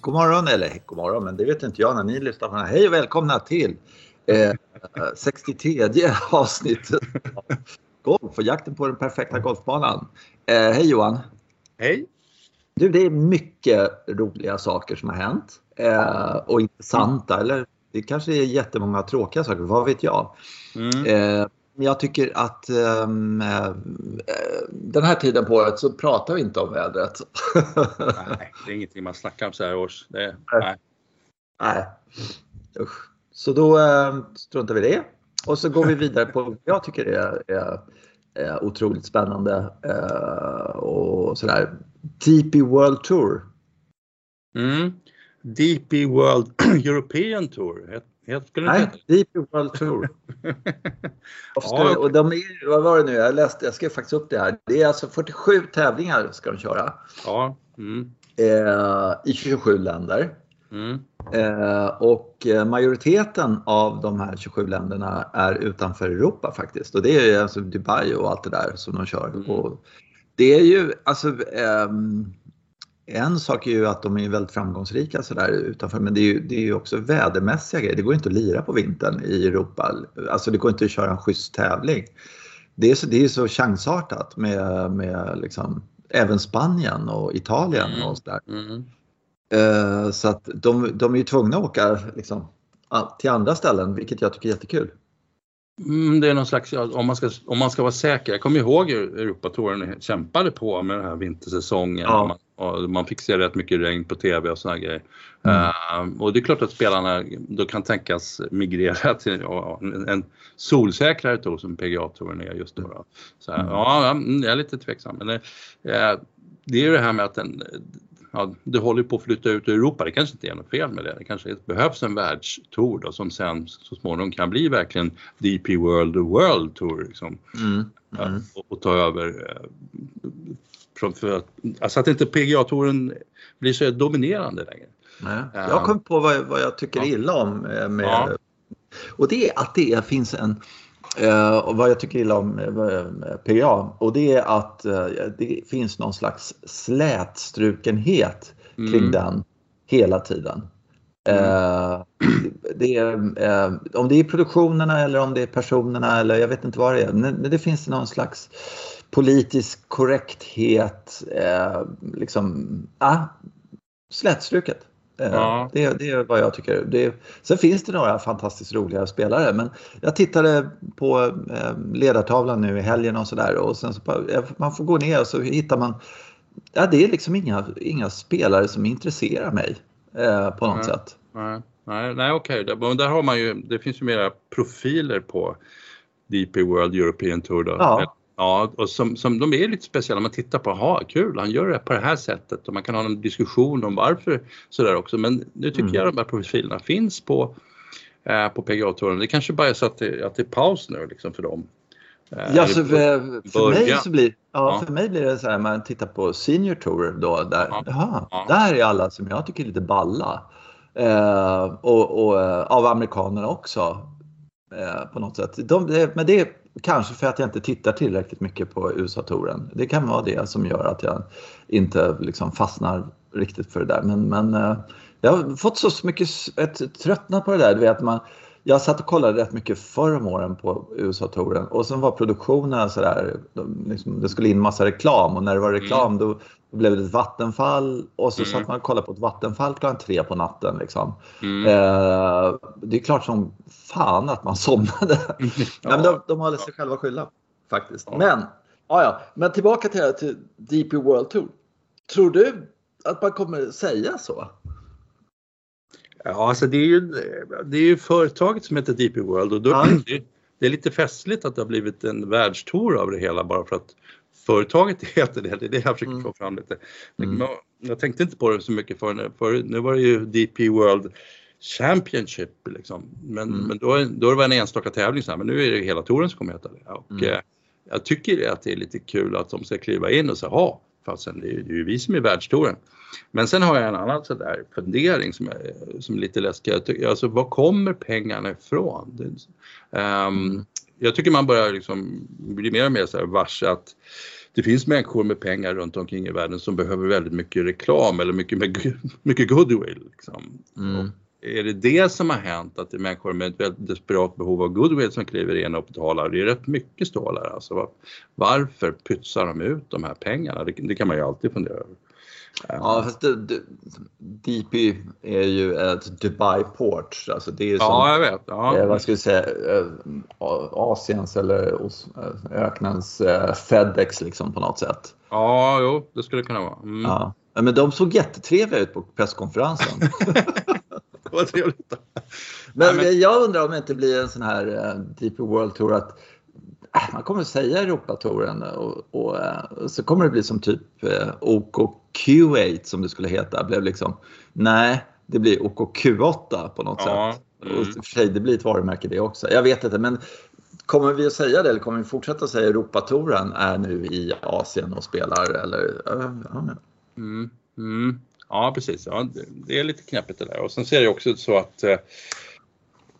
God morgon, eller god morgon, men det vet inte jag när ni lyssnar på den här. Hej och välkomna till eh, 63 avsnittet av Golf och jakten på den perfekta golfbanan. Eh, hej Johan! Hej! Du, det är mycket roliga saker som har hänt eh, och intressanta, eller det kanske är jättemånga tråkiga saker, vad vet jag? Mm. Eh, jag tycker att um, den här tiden på året så pratar vi inte om vädret. nej, det är ingenting man snackar om så här års. Det, nej. nej. Usch. Så då uh, struntar vi det. Och så går vi vidare på jag tycker är, är, är otroligt spännande uh, och sådär. DP World Tour. Mm. DP World European Tour Helt Nej, Deep World Tour. ja, och de är, vad var det nu? Jag läste, jag skrev faktiskt upp det här. Det är alltså 47 tävlingar ska de köra. Ja. Mm. Eh, I 27 länder. Mm. Eh, och eh, majoriteten av de här 27 länderna är utanför Europa faktiskt. Och det är alltså Dubai och allt det där som de kör. Mm. Och det är ju alltså ehm, en sak är ju att de är väldigt framgångsrika sådär utanför men det är, ju, det är ju också vädermässiga grejer. Det går inte att lira på vintern i Europa. Alltså det går inte att köra en schysst tävling. Det är så, det är så chansartat med, med liksom, även Spanien och Italien mm. och sådär. Mm. Uh, så att de, de är ju tvungna att åka liksom, till andra ställen vilket jag tycker är jättekul. Mm, det är någon slags, om man, ska, om man ska vara säker, jag kommer ihåg hur Europatouren kämpade på med den här vintersäsongen. Ja. Man, och man fick se rätt mycket regn på TV och sådana grejer. Mm. Uh, och det är klart att spelarna då kan tänkas migrera till en solsäkrare tour som PGA-touren är just då. då. Så, mm. Ja, mm, jag är lite tveksam. Men det, uh, det är ju det här med att den, ja, det håller på att flytta ut i Europa. Det kanske inte är något fel med det. Det kanske behövs en världstour då, som sen så småningom kan bli verkligen DP World World Tour. Liksom. Mm. Mm. och, och, ta över. Eh, för att, alltså att inte PGA-touren blir så dominerande längre. Nej. Jag kom på vad, vad jag tycker ja. illa om eh, med ja. och det är att det finns en och vad jag tycker illa om uh, PGA och det är att det finns någon slags slätstrukenhet mm. kring den hela tiden. Mm. det är, om det är produktionerna eller om det är personerna eller jag vet inte vad det är. Men det finns någon slags politisk korrekthet, liksom, ah, slätstruket. Eh, ja. Det, det, är vad jag tycker. Det, sen finns det några fantastiskt roliga spelare men jag tittade på eh, ledartavlan nu i helgen och sådär och sen så man får gå ner och så hittar man Ja, det är liksom inga, inga spelare som intresserar mig eh, på något nej, sätt. Nej, nej, nej okej. Okay. Där, där har man ju, det finns ju mera profiler på DP World European Tour då. Ja. Ja, och som, som de är lite speciella. Man tittar på, ha kul, han gör det på det här sättet och man kan ha en diskussion om varför sådär också. Men nu tycker mm. jag de här profilerna finns på, eh, på PGA-touren. Det kanske bara är så att det, att det är paus nu liksom för dem. Eh, ja, så för, för, mig så blir, ja, ja, för mig blir det så här, man tittar på Senior Tour då, där, ja. Aha, ja. där är alla som jag tycker är lite balla. Eh, och, och eh, av amerikanerna också. Eh, på något sätt. De, det, men det Kanske för att jag inte tittar tillräckligt mycket på USA-touren. Det kan vara det som gör att jag inte liksom fastnar riktigt för det där. Men, men eh, jag har fått så mycket ett, tröttnat på det där. Du vet, man, jag satt och kollade rätt mycket förr om åren på USA-touren och sen var produktionerna sådär, liksom, det skulle in massa reklam och när det var reklam mm. då, då blev det ett vattenfall och så mm. satt man och kollade på ett vattenfall klockan tre på natten. Liksom. Mm. Eh, det är klart som fan att man somnade. ja. men de, de håller sig själva skylla faktiskt. Ja. Men, ja, ja. men tillbaka till, till DP World Tour. Tror du att man kommer säga så? Ja, alltså det är ju, det är ju företaget som heter DP World och då, ja. det, det, är lite festligt att det har blivit en världstour av det hela bara för att företaget heter det. Det är det jag försöker mm. få fram lite. Mm. Jag tänkte inte på det så mycket för, för nu var det ju DP World Championship liksom. Men, mm. men då, då var det en enstaka tävling så här, men nu är det hela touren som kommer heta det. Och mm. eh, jag tycker att det är lite kul att de ska kliva in och säga, ja, fastän det är ju vi som är världstouren. Men sen har jag en annan sådär fundering som är, som är lite läskig. Alltså var kommer pengarna ifrån? Um, jag tycker man börjar liksom bli mer och mer så här varse att det finns människor med pengar runt omkring i världen som behöver väldigt mycket reklam eller mycket, mycket goodwill. Liksom. Mm. Är det det som har hänt, att det är människor med ett väldigt desperat behov av goodwill som kliver in och betalar? Det är rätt mycket stålar alltså. Varför pytsar de ut de här pengarna? Det, det kan man ju alltid fundera över. Ja, fast det, det, DP är ju ett Dubai Port. Alltså det är som, ja, jag vet. Ja. Eh, vad ska vi säga, eh, Asiens eller eh, öknens eh, Fedex liksom på något sätt. Ja, jo, det skulle det kunna vara. Mm. Ja. Men de såg jättetrevliga ut på presskonferensen. Vad trevligt. Men, men, jag undrar om det inte blir en sån här DP World Tour att man kommer att säga Europatouren och, och uh, så kommer det bli som typ uh, OKQ8 som det skulle heta. Blev liksom, nej, det blir OKQ8 på något ja, sätt. Mm. Och för sig, det blir ett varumärke det också. Jag vet inte, men Kommer vi att säga det eller kommer vi fortsätta säga Europatouren är nu i Asien och spelar? Eller, ja, mm, mm. Ja, precis. Ja, det är lite knäppigt det där. Och sen ser det också så att eh,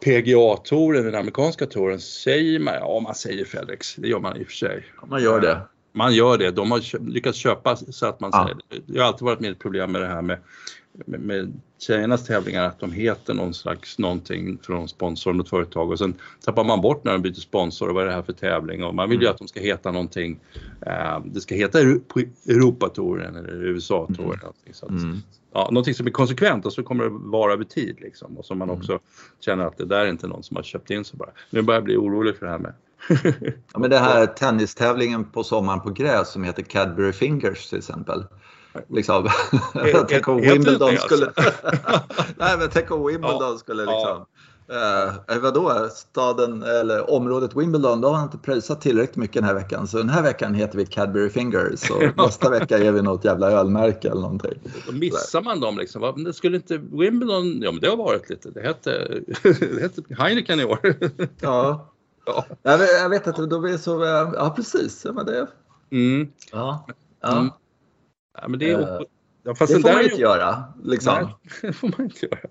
PGA-touren, den amerikanska touren, säger man, ja man säger FedEx, det gör man i och för sig. Man gör det. Man gör det, de har lyckats köpa så att man ja. säger det. Det har alltid varit med ett problem med det här med med, med tjejernas tävlingar att de heter någon slags någonting från sponsor, något företag och sen tappar man bort när de byter sponsor och vad är det här för tävling och man vill ju mm. att de ska heta någonting. Eh, det ska heta Europatouren eller USA-touren. Mm. mm. ja, någonting som är konsekvent och så kommer det vara över tid liksom och som man mm. också känner att det där är inte någon som har köpt in sig bara. Nu börjar jag bli orolig för det här med ja, men det här tennistävlingen på sommaren på gräs som heter Cadbury Fingers till exempel. Liksom. tänk om Wimbledon skulle... Nej, men tänk om Wimbledon skulle liksom... Eh, vadå, staden eller området Wimbledon, då har han inte pröjsat tillräckligt mycket den här veckan. Så den här veckan heter vi Cadbury Fingers och nästa vecka är vi något jävla ölmärke eller någonting. Då missar man dem liksom. Men det skulle inte Wimbledon, ja men det har varit lite, det hette, det hette Heineken i år. ja. ja. Jag, vet, jag vet inte, då blir så, ja precis. Ja, men det, mm. ja. ja. Mm. Ja, men det, är, uh, ja, det får man inte göra. Liksom. Nej, det får man inte göra.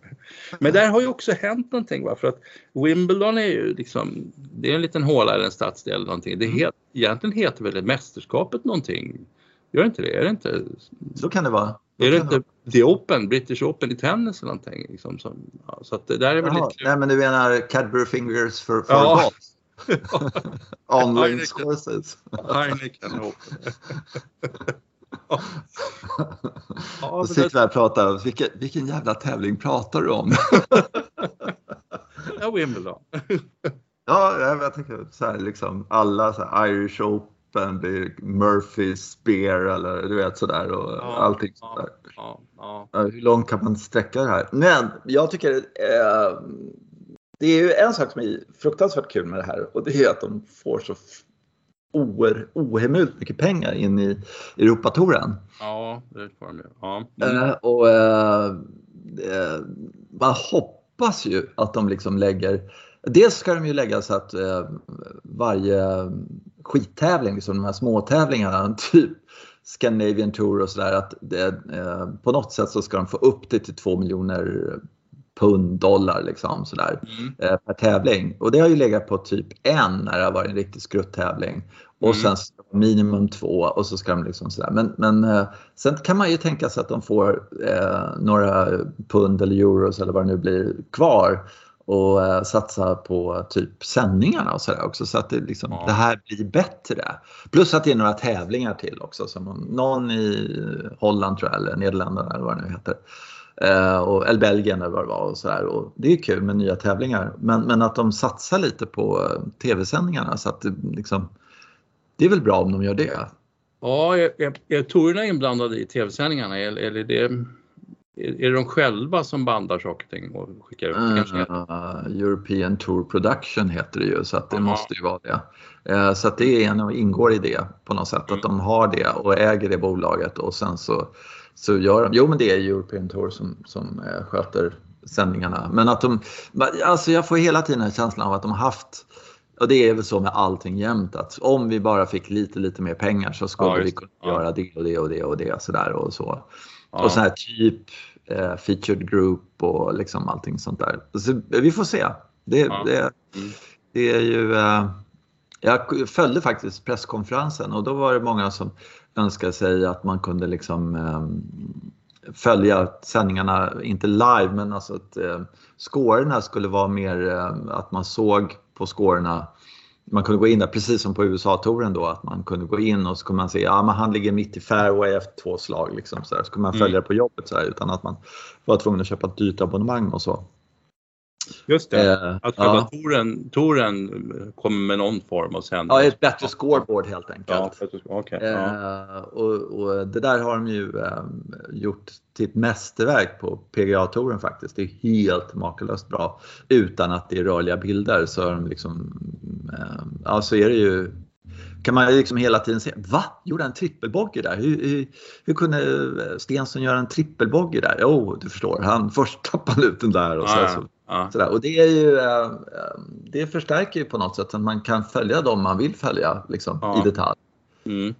Men där har ju också hänt någonting. Va? För att Wimbledon är ju liksom, det är en liten håla i en stadsdel. Någonting. Det het, mm. egentligen heter väl mästerskapet någonting? Gör inte det? Är det inte? Så kan det vara. Så är det inte The Open, British Open i tennis eller någonting? Liksom, som, ja, så att det där är väl Jaha, lite... Nej men du menar Cadbury Fingers för, för ja. golf? Online courses. Heineken Open. ja, Då sitter vi här och pratar, vilken, vilken jävla tävling pratar du om? ja, Wimbledon. ja, jag tänker så här liksom alla så här, Irish Open blir Murphy Spear eller du vet sådär och ja, allting sådär. Ja, ja, Hur långt kan man sträcka det här? Men jag tycker eh, det är ju en sak som är fruktansvärt kul med det här och det är att de får så ohemult mycket pengar in i Europatouren. Ja, det får de ja. Mm. Uh, och uh, uh, man hoppas ju att de liksom lägger Dels ska de ju lägga så att varje skittävling, liksom de här småtävlingarna, typ Scandinavian Tour och sådär, att det, på något sätt så ska de få upp det till 2 miljoner pund, dollar liksom sådär mm. eh, per tävling. Och det har ju legat på typ en när det har varit en riktig skruttävling. Och mm. sen minimum två och så ska de liksom sådär. Men, men eh, sen kan man ju tänka sig att de får eh, några pund eller euros eller vad det nu blir kvar och eh, satsa på typ sändningarna och sådär också så att det, liksom, ja. det här blir bättre. Plus att det är några tävlingar till också. Som någon i Holland tror jag, eller Nederländerna eller vad det nu heter. Eh, och, eller Belgien eller vad det var. Och så här. Och det är kul med nya tävlingar. Men, men att de satsar lite på eh, tv-sändningarna så att det, liksom, det är väl bra om de gör det. Ja, är, är, är tourerna inblandade i tv-sändningarna eller, eller är det är det de själva som bandar saker och ting och skickar ut? Uh, European Tour Production heter det ju så att det Aha. måste ju vara det. Uh, så att det är en, ingår i det på något sätt mm. att de har det och äger det bolaget och sen så så gör de, jo men det är European Tour som, som eh, sköter sändningarna. Men att de, alltså jag får hela tiden en känslan av att de har haft, och det är väl så med allting jämt, att om vi bara fick lite, lite mer pengar så skulle ja, vi kunna ja. göra det och det och det och det sådär och så. Ja. Och så här typ eh, featured group och liksom allting sånt där. Så vi får se. Det, det, mm. det är ju, eh, Jag följde faktiskt presskonferensen och då var det många som önskade sig att man kunde liksom eh, följa sändningarna, inte live, men alltså att eh, scorerna skulle vara mer eh, att man såg på scorerna man kunde gå in där, precis som på USA-touren då, att man kunde gå in och så kunde man se, ja men han ligger mitt i fairway efter två slag liksom så, där. så kunde man följa mm. det på jobbet så här, utan att man var tvungen att köpa ett dyrt abonnemang och så. Just det, eh, att själva ja. touren, touren kommer med någon form av sändning. Ja, ett bättre scoreboard helt enkelt. Ja, okay. eh, ja. och, och, det där har de ju eh, gjort till ett mästerverk på PGA-touren faktiskt. Det är helt makalöst bra. Utan att det är rörliga bilder så, är de liksom, eh, ja, så är det ju kan man liksom hela tiden se, va? Gjorde han trippelbogey där? Hur, hur, hur, kunde Stensson göra en trippelbogey där? Jo, oh, du förstår, han först tappade ut den där och så, ja, så Ja. Sådär. Och det, är ju, eh, eh, det förstärker ju på något sätt att man kan följa dem man vill följa liksom, ja. i detalj. Mm.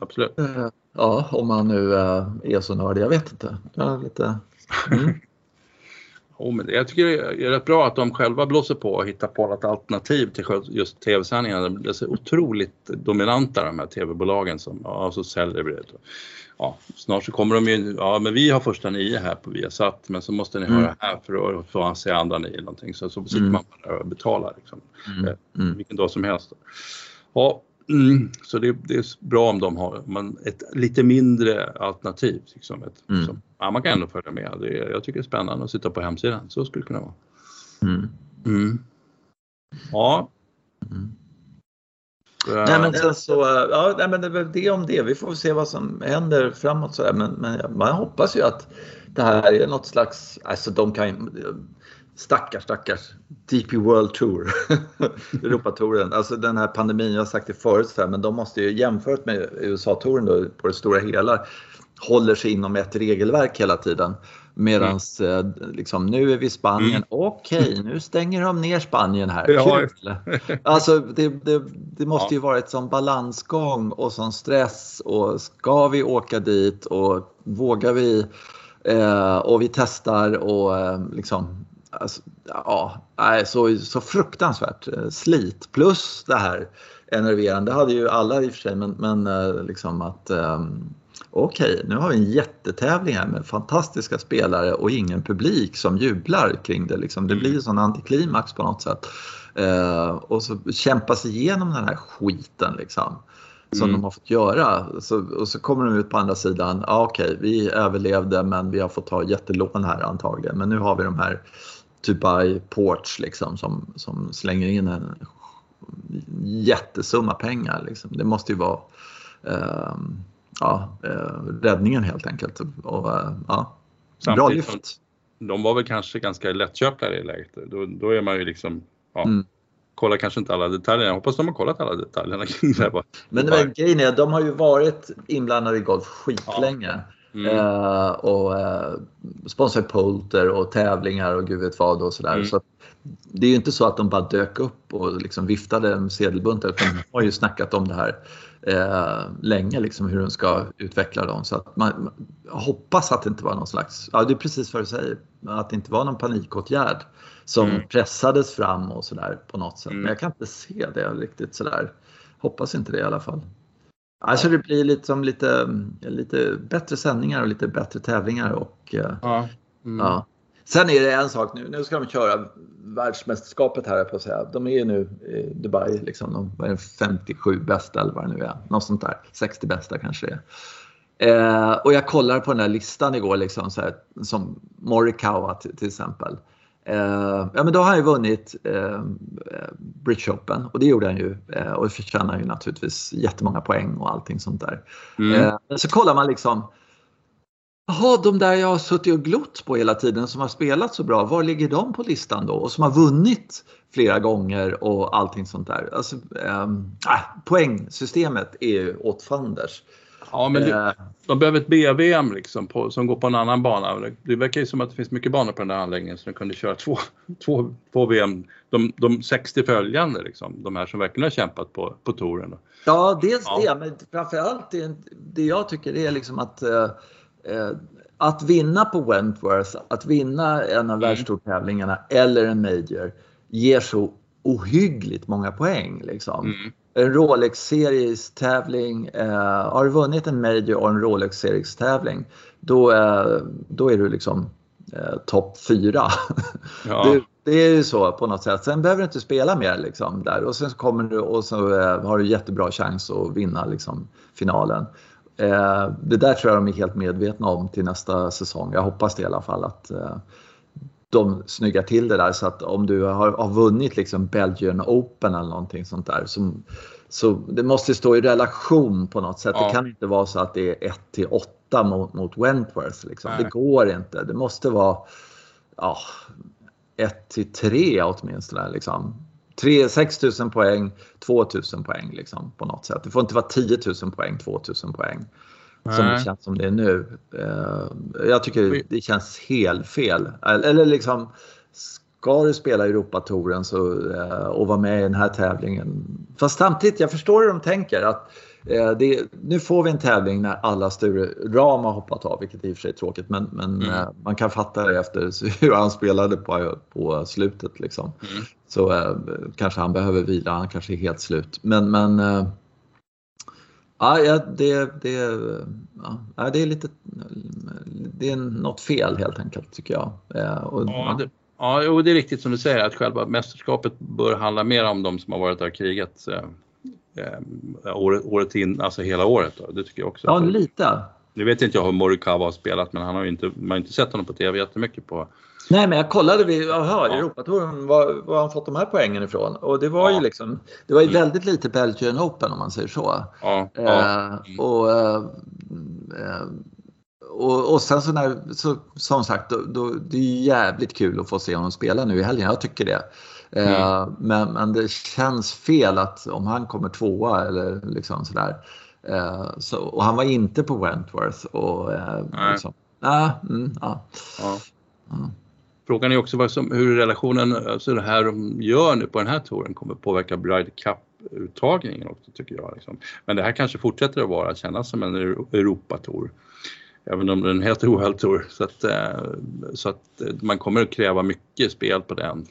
Absolut. Eh, ja, om man nu är så nördig, jag vet inte. Ja, lite, mm. Oh, men jag tycker det är rätt bra att de själva blåser på och hittar på ett alternativ till just tv-sändningarna. Det är så otroligt dominanta de här tv-bolagen som ja, så säljer vi det ja, snart så kommer de ju, ja men vi har första nio här på Viasat men så måste ni mm. höra här för att få se andra nio någonting. Så, så sitter mm. man bara och betalar liksom. Mm. Eh, mm. Vilken dag som helst. Ja, mm, så det, det, är bra om de har man, ett lite mindre alternativ. Liksom ett, mm. som, ja, man kan ändå följa med. Det, jag tycker det är spännande att sitta på hemsidan. Så skulle det kunna vara. Ja. Nej men sen så, ja, nej, men det är väl det om det. Vi får se vad som händer framåt så. Men, men man hoppas ju att det här är något slags, alltså de kan Stackars, stackars DP World Tour, Europatouren. Alltså den här pandemin, jag har sagt det förut, så här, men de måste ju jämfört med USA-touren på det stora hela håller sig inom ett regelverk hela tiden. Medan mm. liksom, nu är vi i Spanien, mm. okej nu stänger de ner Spanien här. Ja. Kul! Alltså det, det, det måste ju vara ett sån balansgång och sån stress och ska vi åka dit och vågar vi eh, och vi testar och eh, liksom alltså, ja, så, så fruktansvärt eh, slit plus det här enerverande. Det hade ju alla i och för sig men, men eh, liksom att um, okej, okay, nu har vi en jättetävling här med fantastiska spelare och ingen publik som jublar kring det. Liksom. Det mm. blir en sån antiklimax på något sätt. Eh, och så kämpa sig igenom den här skiten liksom. Som mm. de har fått göra. Så, och så kommer de ut på andra sidan. Ja, okej, okay, vi överlevde men vi har fått ta jättelån här antagligen. Men nu har vi de här Dubai Ports liksom som, som slänger in en jättesumma pengar. Liksom. Det måste ju vara ja, eh, räddningen helt enkelt. Och, eh, ja, bra lyft. De var väl kanske ganska lättköpta i det läget. Då, då är man ju liksom, ja, mm. kollar kanske inte alla detaljer. Jag hoppas de har kollat alla detaljerna kring det. Bara. Men det grejen är, de har ju varit inblandade i golf skitlänge. Ja. Mm. Eh, och eh, sponsrat polter och tävlingar och gud vet vad och sådär. Mm. Så det är ju inte så att de bara dök upp och liksom viftade med sedelbuntar utan de har ju snackat om det här eh, länge, liksom, hur de ska utveckla dem. Så att man, jag hoppas att det inte var någon slags, ja det är precis vad du säger, att det inte var någon panikåtgärd som mm. pressades fram och sådär på något sätt. Mm. Men jag kan inte se det riktigt sådär. Hoppas inte det i alla fall. Alltså det blir liksom lite, lite bättre sändningar och lite bättre tävlingar och eh, ja. Mm. ja. Sen är det en sak nu, nu ska de köra världsmästerskapet här på att säga. De är ju nu i Dubai, liksom, de är 57 bästa eller vad det nu är. Något sånt där. 60 bästa kanske det är. Eh, och jag kollar på den här listan igår, liksom, så här, som Morikawa till, till exempel. Eh, ja, men då har han ju vunnit eh, British Open och det gjorde han ju eh, och förtjänar ju naturligtvis jättemånga poäng och allting sånt där. Mm. Eh, så kollar man liksom Jaha, de där jag har suttit och glott på hela tiden som har spelat så bra, var ligger de på listan då? Och som har vunnit flera gånger och allting sånt där. Alltså, ähm, poängsystemet är ju åt fanders. Ja, men det, eh. de behöver ett BVM liksom på, som går på en annan bana. Det verkar ju som att det finns mycket banor på den där anläggningen så de kunde köra två, två, två VM, de, de 60 följande liksom, de här som verkligen har kämpat på, på touren. Ja, dels ja. det, men framförallt det, det jag tycker är liksom att eh, Eh, att vinna på Wentworth, att vinna en av mm. världstourtävlingarna eller en major ger så ohyggligt många poäng. Liksom. Mm. En Rolex Series tävling, eh, har du vunnit en Major och en Rolex Series tävling, då, eh, då är du liksom eh, topp fyra. Ja. Det, det, är ju så på något sätt. Sen behöver du inte spela mer liksom, där och sen kommer du och så eh, har du jättebra chans att vinna liksom, finalen. Eh, det där tror jag de är helt medvetna om till nästa säsong. Jag hoppas det i alla fall att eh, de snyggar till det där så att om du har, har vunnit liksom Belgian Open eller någonting sånt där så, så det måste stå i relation på något sätt. Ja. Det kan inte vara så att det är 1 till 8 mot, mot Wentworth. Liksom. Det går inte. Det måste vara ja, 1 till 3 åtminstone. Liksom. 3, 6 000 poäng, 2 000 poäng liksom, på något sätt. Det får inte vara 10 000 poäng, 2 000 poäng. Som det känns som det är nu. Eh, jag tycker det känns helt fel. Eller liksom, ska du spela Europatouren så, eh, och vara med i den här tävlingen. Fast samtidigt, jag förstår hur de tänker. att eh, det, nu får vi en tävling när alla Sture Ram har hoppat av, vilket i och för sig är tråkigt, men, men mm. man kan fatta det efter hur han spelade på, på slutet. Liksom. Mm. Så eh, kanske han behöver vila, han kanske är helt slut. Men, men eh, Ja, det, det, ja, det är lite det är något fel helt enkelt tycker jag. Eh, och, ja, det, ja, och det är riktigt som du säger att själva mästerskapet bör handla mer om de som har varit där och krigat eh, eh, året, året in, alltså hela året. Då. Det tycker jag också. Ja, lite. Nu vet inte jag hur Morikawa har spelat men han har ju inte, man har inte sett honom på TV jättemycket på Nej, men jag kollade vid aha, ja. Europatouren var, var han fått de här poängen ifrån. Och det var ja. ju liksom, det var ju mm. väldigt lite Belgian Open om man säger så. Ja. Eh, och, eh, och, och sen så när, så, som sagt, då, då, det är jävligt kul att få se honom spela nu i helgen. Jag tycker det. Eh, mm. men, men det känns fel att om han kommer tvåa eller liksom sådär. Eh, så, och han var inte på Wentworth. Och, eh, liksom, ah, mm. Ja. Frågan är också vad som, hur relationen, alltså det här de gör nu på den här touren kommer påverka Bride Cup-uttagningen också tycker jag. Liksom. Men det här kanske fortsätter att vara, kännas som en Europatour. Även om den heter World Tour. Så att, eh, så att eh, man kommer att kräva mycket spel på den.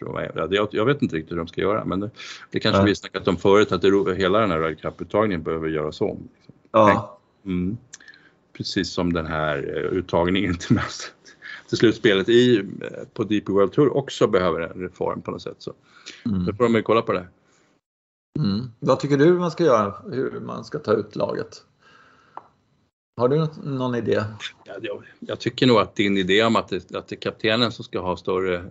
Jag, jag vet inte riktigt hur de ska göra men det, det kanske ja. vi snackat om förut att det, hela den här Ryder Cup-uttagningen behöver göras om. Liksom. Ja. Mm. Precis som den här eh, uttagningen till mest till slutspelet i, på DP World Tour också behöver en reform på något sätt. Så mm. då får de kolla på det. Mm. Vad tycker du man ska göra, hur man ska ta ut laget? Har du någon idé? Jag, jag, tycker nog att din idé om att det, att det är kaptenen som ska ha större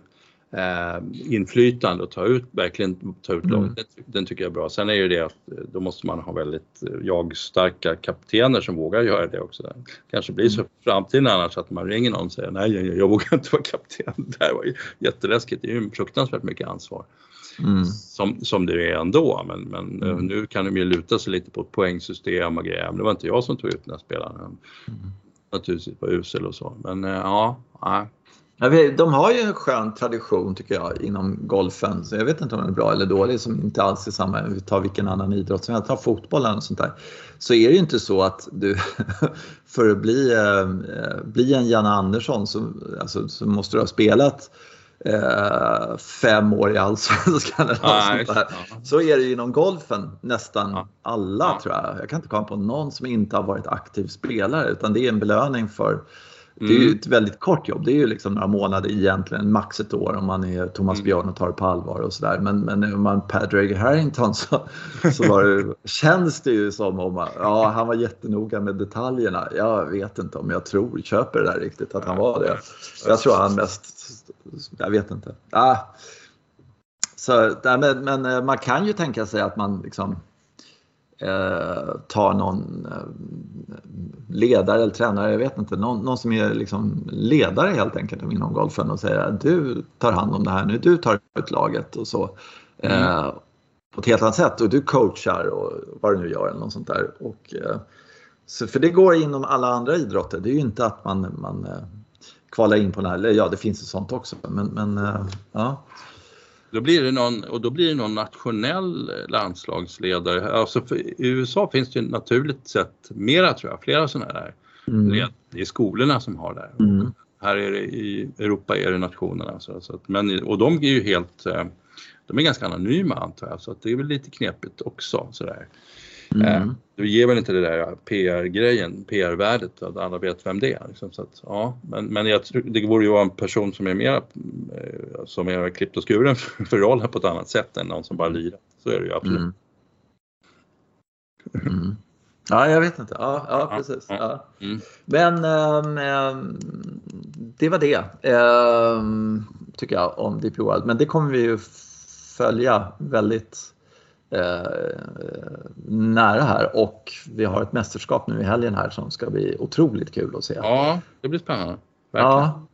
eh, inflytande och ta ut, verkligen ta ut mm. laget, den, den, tycker jag är bra. Sen är ju det att eh, då måste man ha väldigt eh, jag-starka kaptener som vågar göra det också. Kanske blir så i framtiden annars att man ringer någon och säger nej, jag, jag vågar inte vara kapten. Det här var ju jätteläskigt, det är ju fruktansvärt mycket ansvar. Mm. Som, som det är ändå, men, men eh, mm. nu kan de ju luta sig lite på ett poängsystem och grejer. Det var inte jag som tog ut den här spelaren. Mm. Naturligtvis var usel och så, men ja, ja de har ju en skön tradition tycker jag inom golfen. Så jag vet inte om den är bra eller dålig som inte alls är samma, vi tar vilken annan idrott som helst, ta fotbollen och sånt där. Så är det ju inte så att du för att bli, eh, bli en Janne Andersson så, alltså, så måste du ha spelat eh, fem år i Allsvenskan eller något sånt där. Så är det ju inom golfen nästan ja. alla tror jag. Jag kan inte komma på någon som inte har varit aktiv spelare utan det är en belöning för det är ju mm. ett väldigt kort jobb. Det är ju liksom några månader egentligen, max ett år om man är Thomas mm. Björn och tar det på allvar och sådär. Men, men om man Padraig Harrington så, så var det, känns det ju som om ja, han var jättenoga med detaljerna. Jag vet inte om jag tror, köper det där riktigt att han var det. Jag tror han mest, jag vet inte. Ah. Så, men, men eh, man kan ju tänka sig att man liksom eh, tar någon eh, ledare eller tränare, jag vet inte, någon, någon som är liksom ledare helt enkelt inom golfen och säger att du tar hand om det här nu, du tar ut laget och så. Mm. Eh, på ett helt annat sätt och du coachar och vad du nu gör eller något sånt där. Och, eh, så, för det går inom alla andra idrotter, det är ju inte att man, man eh, kvalar in på den här, eller ja det finns ju sånt också men, men eh, ja. Då blir det någon, och då blir det någon nationell landslagsledare. Alltså I USA finns det naturligt sett mera tror jag, flera sådana här. Mm. Det är skolorna som har det. Mm. Här är det, i Europa är det nationerna. Så, så att, men, och de är ju helt, eh, de är ganska anonyma antar jag så att det är väl lite knepigt också sådär. Mm. Eh, du ger väl inte det där PR-grejen, PR-värdet, att alla vet vem det är. Liksom, så att, ja, men men jag, det vore ju vara en person som är mer, eh, som är klippt och skuren för, rollen på ett annat sätt än någon som bara lirar. Så är det ju absolut. Mm. Mm. Ja, jag vet inte. Ja, ja precis. Ja. Mm. Men ähm, det var det, ähm, tycker jag, om Deep World. Men det kommer vi ju följa väldigt nära här och vi har ett mästerskap nu i helgen här som ska bli otroligt kul att se. Ja, det blir spännande. Verkligen. Ja.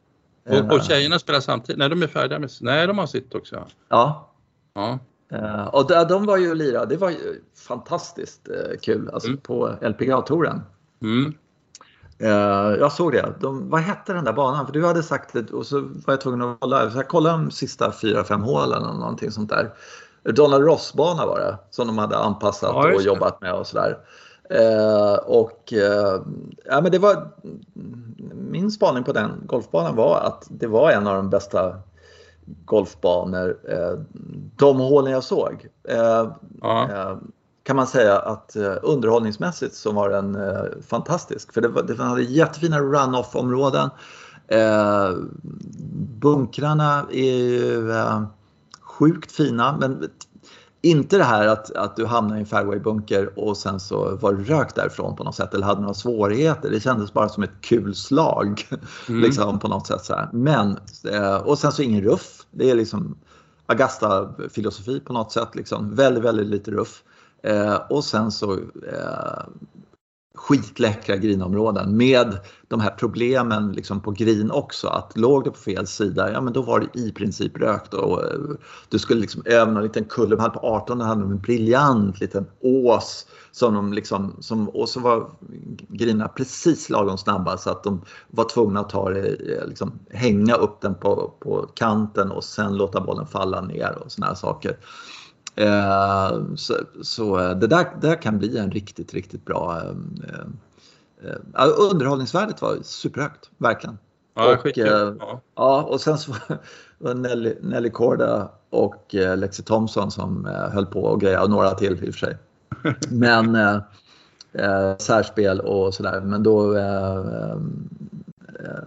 Och, och tjejerna spelar samtidigt? Nej, de är färdiga med... Nej, de har sitt också. Ja. ja. Uh, och de, de var ju lirade. Det var ju fantastiskt uh, kul alltså, mm. på LPGA-touren. Mm. Uh, jag såg det. De, vad hette den där banan? För du hade sagt det och så var jag tvungen att kolla. Så jag kollade de sista 4-5 hålen eller någonting sånt där. Donald Ross-bana var det som de hade anpassat ja, och jobbat med och sådär. Uh, och uh, ja, men det var min spaning på den golfbanan var att det var en av de bästa golfbanor. Eh, de hålen jag såg eh, eh, kan man säga att underhållningsmässigt så var den fantastisk. För det, var, det hade jättefina run-off-områden. bunkrarna är ju sjukt fina men inte det här att, att du hamnar i en fairwaybunker och sen så var du rökt därifrån på något sätt eller hade några svårigheter. Det kändes bara som ett kul slag. Mm. liksom, på något sätt så här. Men, eh, och sen så ingen ruff. Det är liksom Agasta-filosofi på något sätt. Liksom. Väldigt, väldigt lite ruff. Eh, och sen så eh, skitläckra grinområden med de här problemen liksom på grin också. Att låg det på fel sida, ja men då var det i princip rökt och eh, du skulle liksom över någon liten kulle. De hade på 18 hade de en briljant liten ås som de liksom, som, och så var grinerna precis lagom snabba så att de var tvungna att ta det, eh, liksom, hänga upp den på, på kanten och sen låta bollen falla ner och såna här saker. Eh, så, så eh, det, där, där kan bli en riktigt, riktigt bra eh, underhållningsvärdet var superhögt, verkligen. Ja, och, ja. ja. och sen så var Nelly, Nelly Korda och Lexi Thompson som höll på och greja och några till i och för sig. Men eh, särspel och sådär. Men då eh, eh,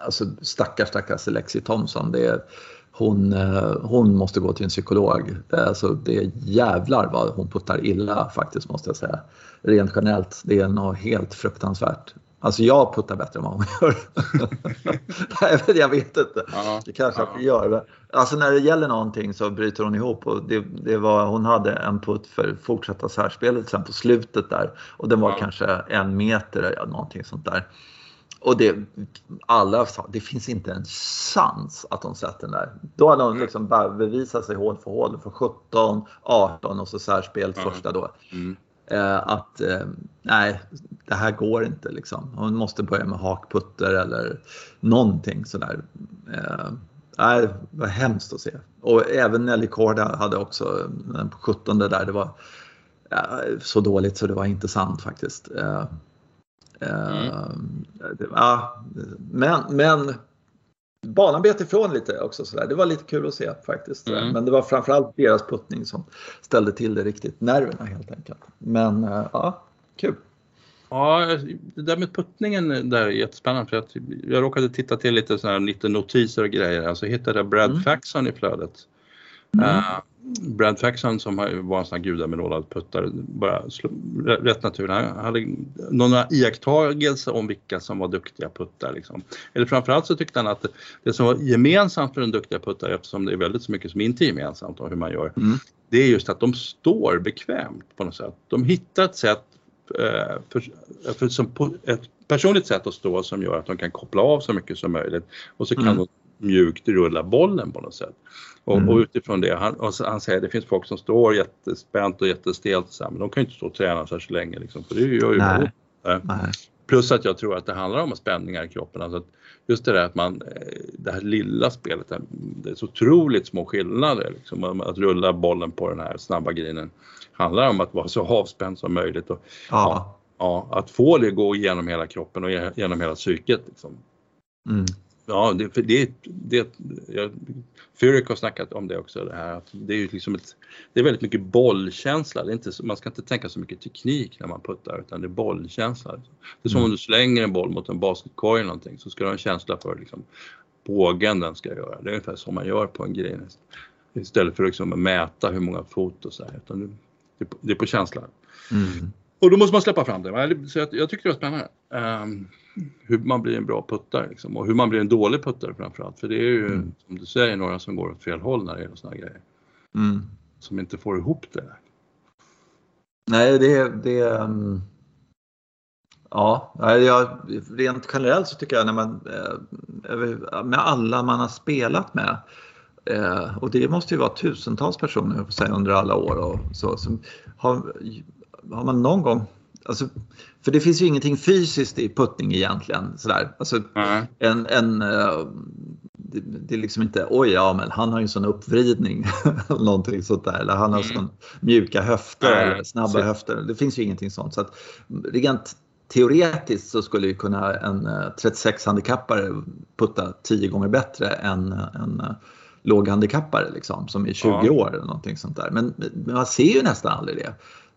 alltså stackars stackars Lexi Thompson. Det, hon, eh, hon måste gå till en psykolog. Alltså det är jävlar vad hon puttar illa faktiskt måste jag säga. Rent generellt. Det är något helt fruktansvärt. Alltså jag puttar bättre än vad hon gör. jag vet inte. Det kanske jag gör. Alltså när det gäller någonting så bryter hon ihop. Och det, det var, hon hade en putt för fortsätta särspelet sen på slutet där. Och den var ja. kanske en meter eller någonting sånt där. Och det, alla sa det finns inte en chans att de sätter den där. Då hade de liksom bara bevisat sig hål för hål för 17, 18 och så särspelet mm. första då. Mm. Eh, att eh, nej, det här går inte liksom. Hon måste börja med hakputter eller någonting sådär. Eh, nej, det var hemskt att se. Och även Nelly Korda hade också den på 17 där. Det var så dåligt så det var inte sant faktiskt. Mm. Ja, men, men banan bet ifrån lite också. Så där. Det var lite kul att se faktiskt. Mm. Men det var framförallt deras puttning som ställde till det riktigt. Nerverna helt enkelt. Men eh, ja, kul. Ja, det där med puttningen där är jättespännande för att jag råkade titta till lite sådana här lite notiser och grejer. Alltså hittade jag Brad mm. Faxon i flödet. Mm. Uh, Brad Faxon som var en sån här gudabenådad puttare, bara rätt naturligt. Han hade några iakttagelser om vilka som var duktiga puttare. Liksom. Eller framförallt så tyckte han att det som var gemensamt för den duktiga puttare, eftersom det är väldigt så mycket som inte är gemensamt om hur man gör, mm. det är just att de står bekvämt på något sätt. De hittar ett sätt eh, för, för, som ett personligt sätt att stå som gör att de kan koppla av så mycket som möjligt och så kan mm. de mjukt rulla bollen på något sätt. Och, mm. och utifrån det, han, han säger att det finns folk som står jättespänt och jättestelt så här, men de kan ju inte stå och träna så länge liksom, för det gör ju Nej. Nej. Plus att jag tror att det handlar om spänningar i kroppen. Alltså just det där att man, eh, det här lilla spelet, det är så otroligt små skillnader. Liksom, att rulla bollen på den här snabba grinen handlar om att vara så avspänd som möjligt. Och, ja. Ja, att få det gå igenom hela kroppen och genom hela psyket. Liksom. Mm. Ja, det, det, det, jag, Furyk har snackat om det också, det här att det är liksom ett, det är väldigt mycket bollkänsla. Det är inte, man ska inte tänka så mycket teknik när man puttar utan det är bollkänsla. Det är som mm. om du slänger en boll mot en basketkorg eller någonting så ska du ha en känsla för liksom, bågen den ska göra. Det är ungefär som man gör på en grej istället för liksom att mäta hur många fot och så här. Utan det, det är på känsla. Mm. Och då måste man släppa fram det. Så jag, jag tyckte det var spännande. Um, hur man blir en bra puttare liksom, och hur man blir en dålig puttare framförallt. För det är ju mm. som du säger några som går åt fel håll när det gäller sådana grejer. Mm. Som inte får ihop det. Nej, det, det um... Ja, jag, rent generellt så tycker jag när man eh, med alla man har spelat med eh, och det måste ju vara tusentals personer säga, under alla år och så, som har, har man någon gång Alltså, för det finns ju ingenting fysiskt i puttning egentligen. Sådär. Alltså, mm. en, en, uh, det, det, är liksom inte, oj ja men han har ju en sån uppvridning. eller någonting sånt där. Eller han har mm. sån mjuka höfter mm. eller snabba så. höfter. Det finns ju ingenting sånt. Så att, rent teoretiskt så skulle ju kunna en 36-handikappare putta 10 gånger bättre än en uh, låghandikappare liksom, som är 20 ja. år eller någonting sånt där. Men, men man ser ju nästan aldrig det.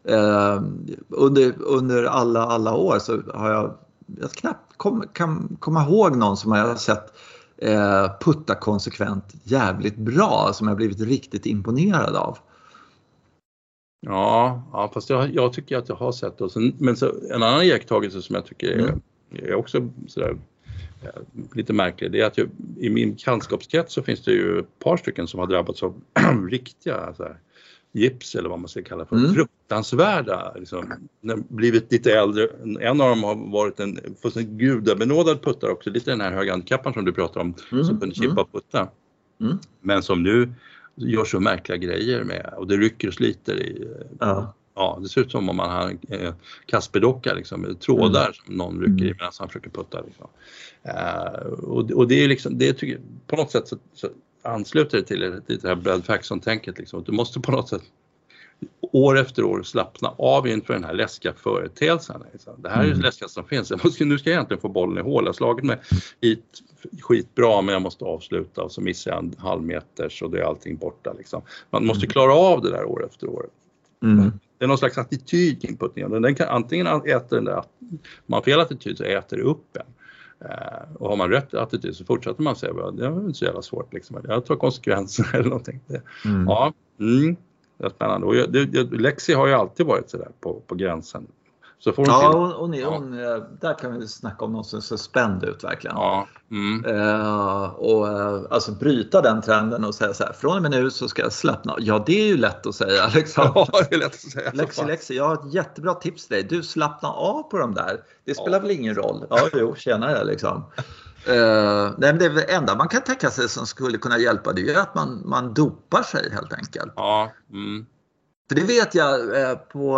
Eh, under, under alla, alla år så har jag, jag knappt kom, kan komma ihåg någon som jag har sett eh, putta konsekvent jävligt bra som jag blivit riktigt imponerad av. Ja, ja fast jag, jag tycker att jag har sett det. Men så, en annan iakttagelse som jag tycker är, mm. är också sådär, eh, lite märklig, det är att jag, i min bekantskapskrets så finns det ju ett par stycken som har drabbats av riktiga så här, gips eller vad man ska kalla för, mm. fruktansvärda, liksom, blivit lite äldre. En av dem har varit en fullständigt gudabenådad puttare också, lite den här höghandikapparen som du pratar om, mm. som kunde chippa och putta. Mm. Men som nu gör så märkliga grejer med och det rycker och sliter i ja. Ja, det ser ut som om man har en eh, Kasperdocka liksom, med trådar mm. som någon rycker i mm. medan han försöker putta. Liksom. Uh, och, och, det är liksom, det tycker, på något sätt så, så ansluter det till, till det här Brad Faxon-tänket. Liksom. Du måste på något sätt år efter år slappna av inför den här läskiga företeelsen. Liksom. Det här är mm. det läskigaste som finns. Jag måste, nu ska jag egentligen få bollen i hål. Jag har slagit mig hit skitbra men jag måste avsluta och så missar jag en halv meters och det är allting borta. Liksom. Man måste mm. klara av det där år efter år. Mm. Det är någon slags attityd puttningen. Den kan, antingen äter den där, man fel attityd så äter det upp en. Uh, och har man rätt attityd så fortsätter man säga att det är inte så jävla svårt. Liksom. Jag tar konsekvenserna eller någonting. Det, mm. Ja, mm, det är spännande. Och jag, det, Lexi har ju alltid varit sådär på, på gränsen. Så får ja, hon, hon, ja. hon, där kan vi snacka om någon som ser spänd ut verkligen. Ja. Mm. Uh, och uh, alltså bryta den trenden och säga så här, från och med nu så ska jag slappna Ja, det är ju lätt att säga. Liksom. Ja, det är lätt att säga. Lexi, Lexi, jag har ett jättebra tips till dig. Du slappna av på de där. Det spelar ja. väl ingen roll? Ja, jo, tjenare liksom. Uh, nej, det enda man kan tänka sig som skulle kunna hjälpa det är att man, man dopar sig helt enkelt. Ja. Mm. För det vet jag eh, på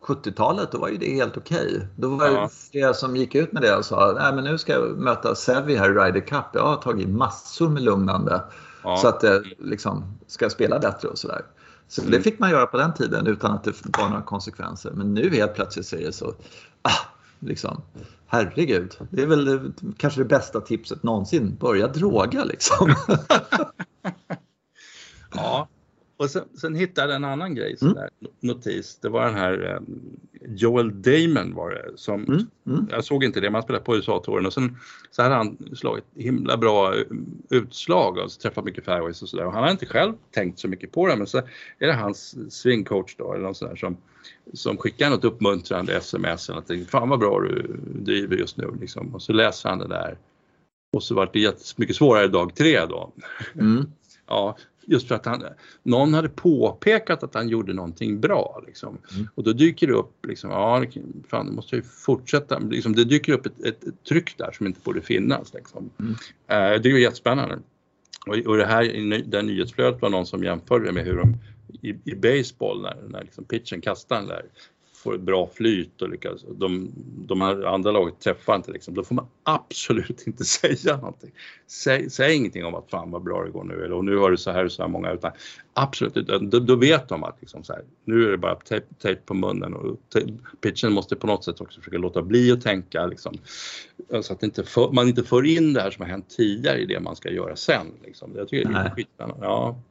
70-talet, ehm, då var ju det helt okej. Okay. Då var det flera som gick ut med det och sa Nej, men nu ska jag möta Sevi här i Ryder Cup. Jag har tagit massor med lugnande ja. så att det liksom ska spela bättre och sådär. Så mm. det fick man göra på den tiden utan att det var några konsekvenser. Men nu helt plötsligt så är det så, ah, liksom, herregud. Det är väl kanske det bästa tipset någonsin. Börja droga liksom. ja, och sen, sen hittade jag en annan grej, sån mm. notis. Det var den här um, Joel Damon var det som, mm. Mm. jag såg inte det, men han spelade på USA-touren och sen så hade han slagit himla bra eh, utslag och träffat mycket fairways och sådär. Och han har inte själv tänkt så mycket på det, men så är det hans swingcoach då eller någon sån där som, som skickar något uppmuntrande sms eller någonting. Fan vad bra du driver just nu liksom. Och så läser han det där. Och så var det jättemycket svårare dag tre då. Mm. ja, just för att han, någon hade påpekat att han gjorde någonting bra. Liksom. Mm. Och då dyker det upp, liksom, ja, fan, det måste jag ju fortsätta. Liksom, det dyker upp ett, ett, ett, tryck där som inte borde finnas. Liksom. Mm. Uh, det är ju jättespännande. Och, och det här, det nyhetsflödet var någon som jämförde med hur de i, i baseball när, när liksom pitchen kastar den där får ett bra flyt och lyckas, de, de här andra laget träffar inte liksom, då får man absolut inte säga någonting. Säg, säg ingenting om att fan vad bra det går nu eller och nu har du så här och så här många utan absolut inte, då, då vet de att liksom så här, nu är det bara tejp på munnen och pitchen måste på något sätt också försöka låta bli att tänka liksom, så att inte för, man inte för in det här som har hänt tidigare i det man ska göra sen. Liksom. Jag tycker det är skitspännande. Ja.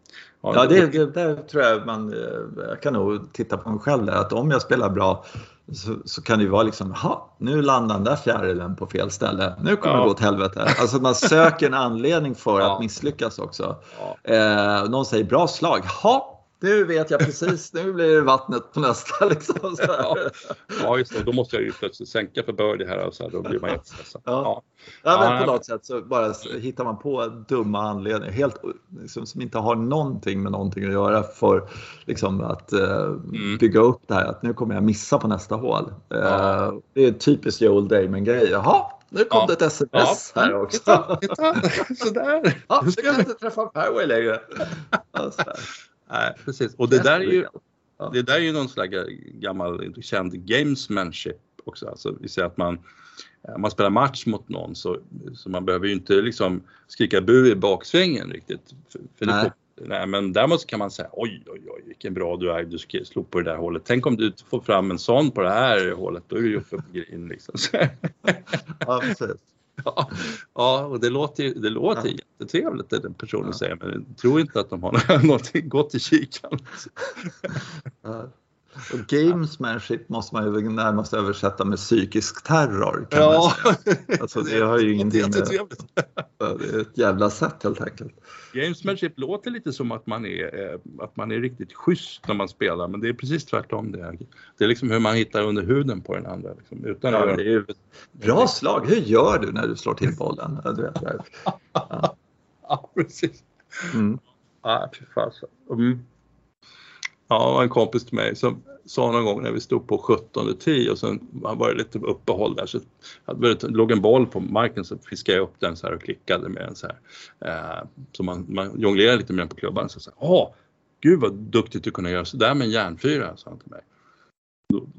Ja, det, det, det, tror jag man, eh, jag kan nog titta på mig själv där, att om jag spelar bra så, så kan det ju vara liksom, ha nu landar den där fjärilen på fel ställe, nu kommer ja. det gå åt helvete. Alltså man söker en anledning för ja. att misslyckas också. Ja. Eh, någon säger bra slag, ha nu vet jag precis, nu blir det vattnet på nästa. Liksom, ja. ja, just det. Då måste jag ju plötsligt sänka för birdie här och så här, då blir man jättestressad. Ja. Ja. ja, men på något sätt så bara hittar man på dumma anledningar helt, liksom, som inte har någonting med någonting att göra för liksom, att uh, mm. bygga upp det här att nu kommer jag missa på nästa hål. Uh, det är typiskt Joel Damon-grej. Jaha, nu kom ja. det ett sms ja. här också. Titta, titta. Sådär. Ja, du kan inte träffa fairway längre. Nej, precis. Och det där är ju, det där är ju någon slags gammal känd gamesmanship också. Alltså, vi säger att man, eh, man spelar match mot någon så, så man behöver ju inte liksom skrika bu i baksvängen riktigt. För, för nej. nej. men däremot kan man säga oj, oj, oj, vilken bra du är, du slog på det där hålet. Tänk om du får fram en sån på det här hålet, då är du ju uppe på green liksom. ja, precis. Ja, ja, och det låter ju det låter ja. jättetrevligt det den personen ja. säger men jag tror inte att de har någonting gott i kikan. Ja. Och gamesmanship måste man ju närmast översätta med psykisk terror. Kan ja. Man säga. Alltså, det har ju ingenting med... Det är ett jävla sätt helt enkelt. Gamesmanship låter lite som att man är, eh, att man är riktigt schysst när man spelar men det är precis tvärtom. Det är, det är liksom hur man hittar under huden på den andra. Liksom, utan ja, det är Bra slag! Hur gör du när du slår till bollen? Du vet, ja. ja, precis. Mm. Ah, fy fasen. Mm. Ja, en kompis till mig som sa någon gång när vi stod på 17 10 och sen var det lite uppehåll där så det låg en boll på marken så fiskade jag upp den så här och klickade med den så här. Eh, så man, man jonglerade lite med den på klubban. Så sa åh, gud vad duktigt du kunde göra sådär med en järnfyra, sa han till mig.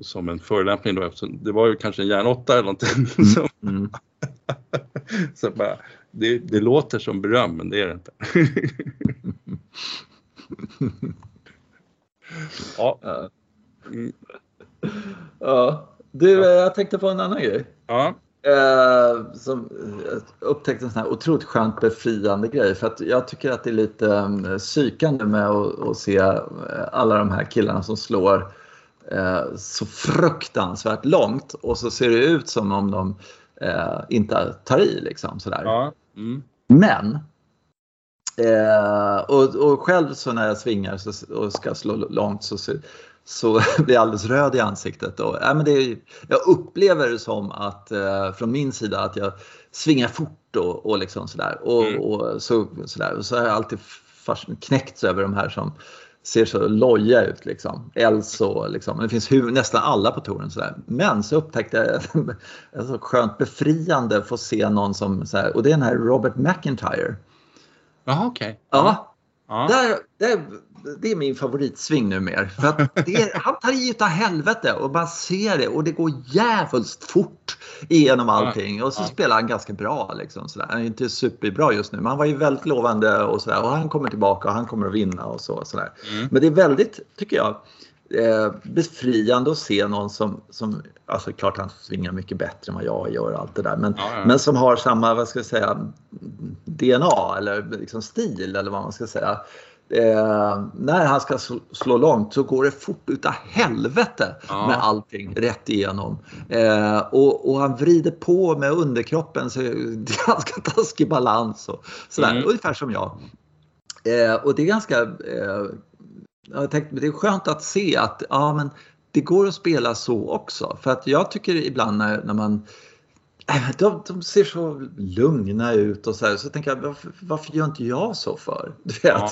Som en förolämpning då eftersom det var ju kanske en järnåtta eller någonting. Mm. mm. så bara, det, det låter som beröm men det är det inte. Ja. Mm. Ja. Du, ja. jag tänkte på en annan grej. Ja. Eh, som jag upptäckte en sån här otroligt skönt befriande grej. För att jag tycker att det är lite um, psykande med att, se eh, alla de här killarna som slår eh, så fruktansvärt långt och så ser det ut som om de eh, inte tar i liksom sådär. Ja. Mm. Men Eh, och, och, själv så när jag svingar så, och ska slå långt så, så blir jag alldeles röd i ansiktet. Och, äh, men det, jag upplever det som att eh, från min sida att jag svingar fort och, och liksom sådär. Och, mm. och, så, sådär. och så har jag alltid knäckts över de här som ser så loja ut. Liksom. Els och liksom. Det finns hur, nästan alla på touren. Sådär. Men så upptäckte jag ett så skönt befriande att få se någon som, sådär, och det är den här Robert McIntyre. Jaha, okej. Okay. Ja. ja. Där, där, det är min favoritsving numera. För att är, han tar i utav helvete och man ser det och det går jävligt fort igenom allting. Och så spelar han ganska bra. Liksom, sådär. Han är inte superbra just nu men han var ju väldigt lovande och sådär. Och han kommer tillbaka och han kommer att vinna och så. Sådär. Mm. Men det är väldigt, tycker jag, eh, befriande att se någon som, som, alltså klart han svingar mycket bättre än vad jag gör allt det där, men, ja, ja. men som har samma, vad ska jag säga, DNA eller liksom stil eller vad man ska säga. Eh, när han ska slå långt så går det fort utav helvete ja. med allting rätt igenom. Eh, och, och, han vrider på med underkroppen så det är ganska taskig balans och sådär. Mm. Ungefär som jag. Eh, och det är ganska eh, jag tänkte, det är skönt att se att ja, men det går att spela så också. För att jag tycker ibland när, när man äh, de, de ser så lugna ut och så här, så tänker jag varför, varför gör inte jag så för? Du vet? Ja.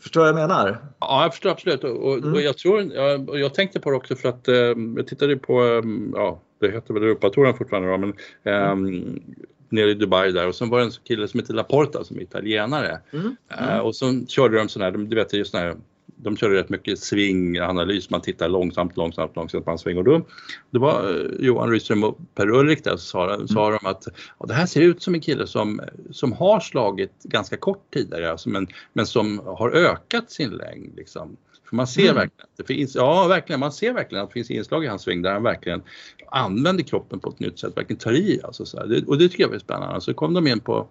Förstår vad jag menar? Ja, jag förstår absolut. Och, mm. och jag, tror, jag, jag, tänkte på det också för att eh, jag tittade på, eh, ja, det heter väl Europatouren fortfarande då, men eh, mm. nere i Dubai där och sen var det en kille som heter Laporta som är italienare. Mm. Mm. och så körde de sån här, du vet just sån här de körde rätt mycket svinganalys, man tittar långsamt, långsamt, långsamt på en sving och då det var eh, Johan Rydström och Per Ulrik där så sa, sa de att ja, det här ser ut som en kille som, som har slagit ganska kort tidigare alltså, men, men som har ökat sin längd. Liksom. För man ser mm. verkligen att det finns, ja verkligen, man ser verkligen att det finns inslag i hans sving där han verkligen använder kroppen på ett nytt sätt, verkligen tar i. Alltså, så. Det, och det tycker jag är spännande. Så kom de in på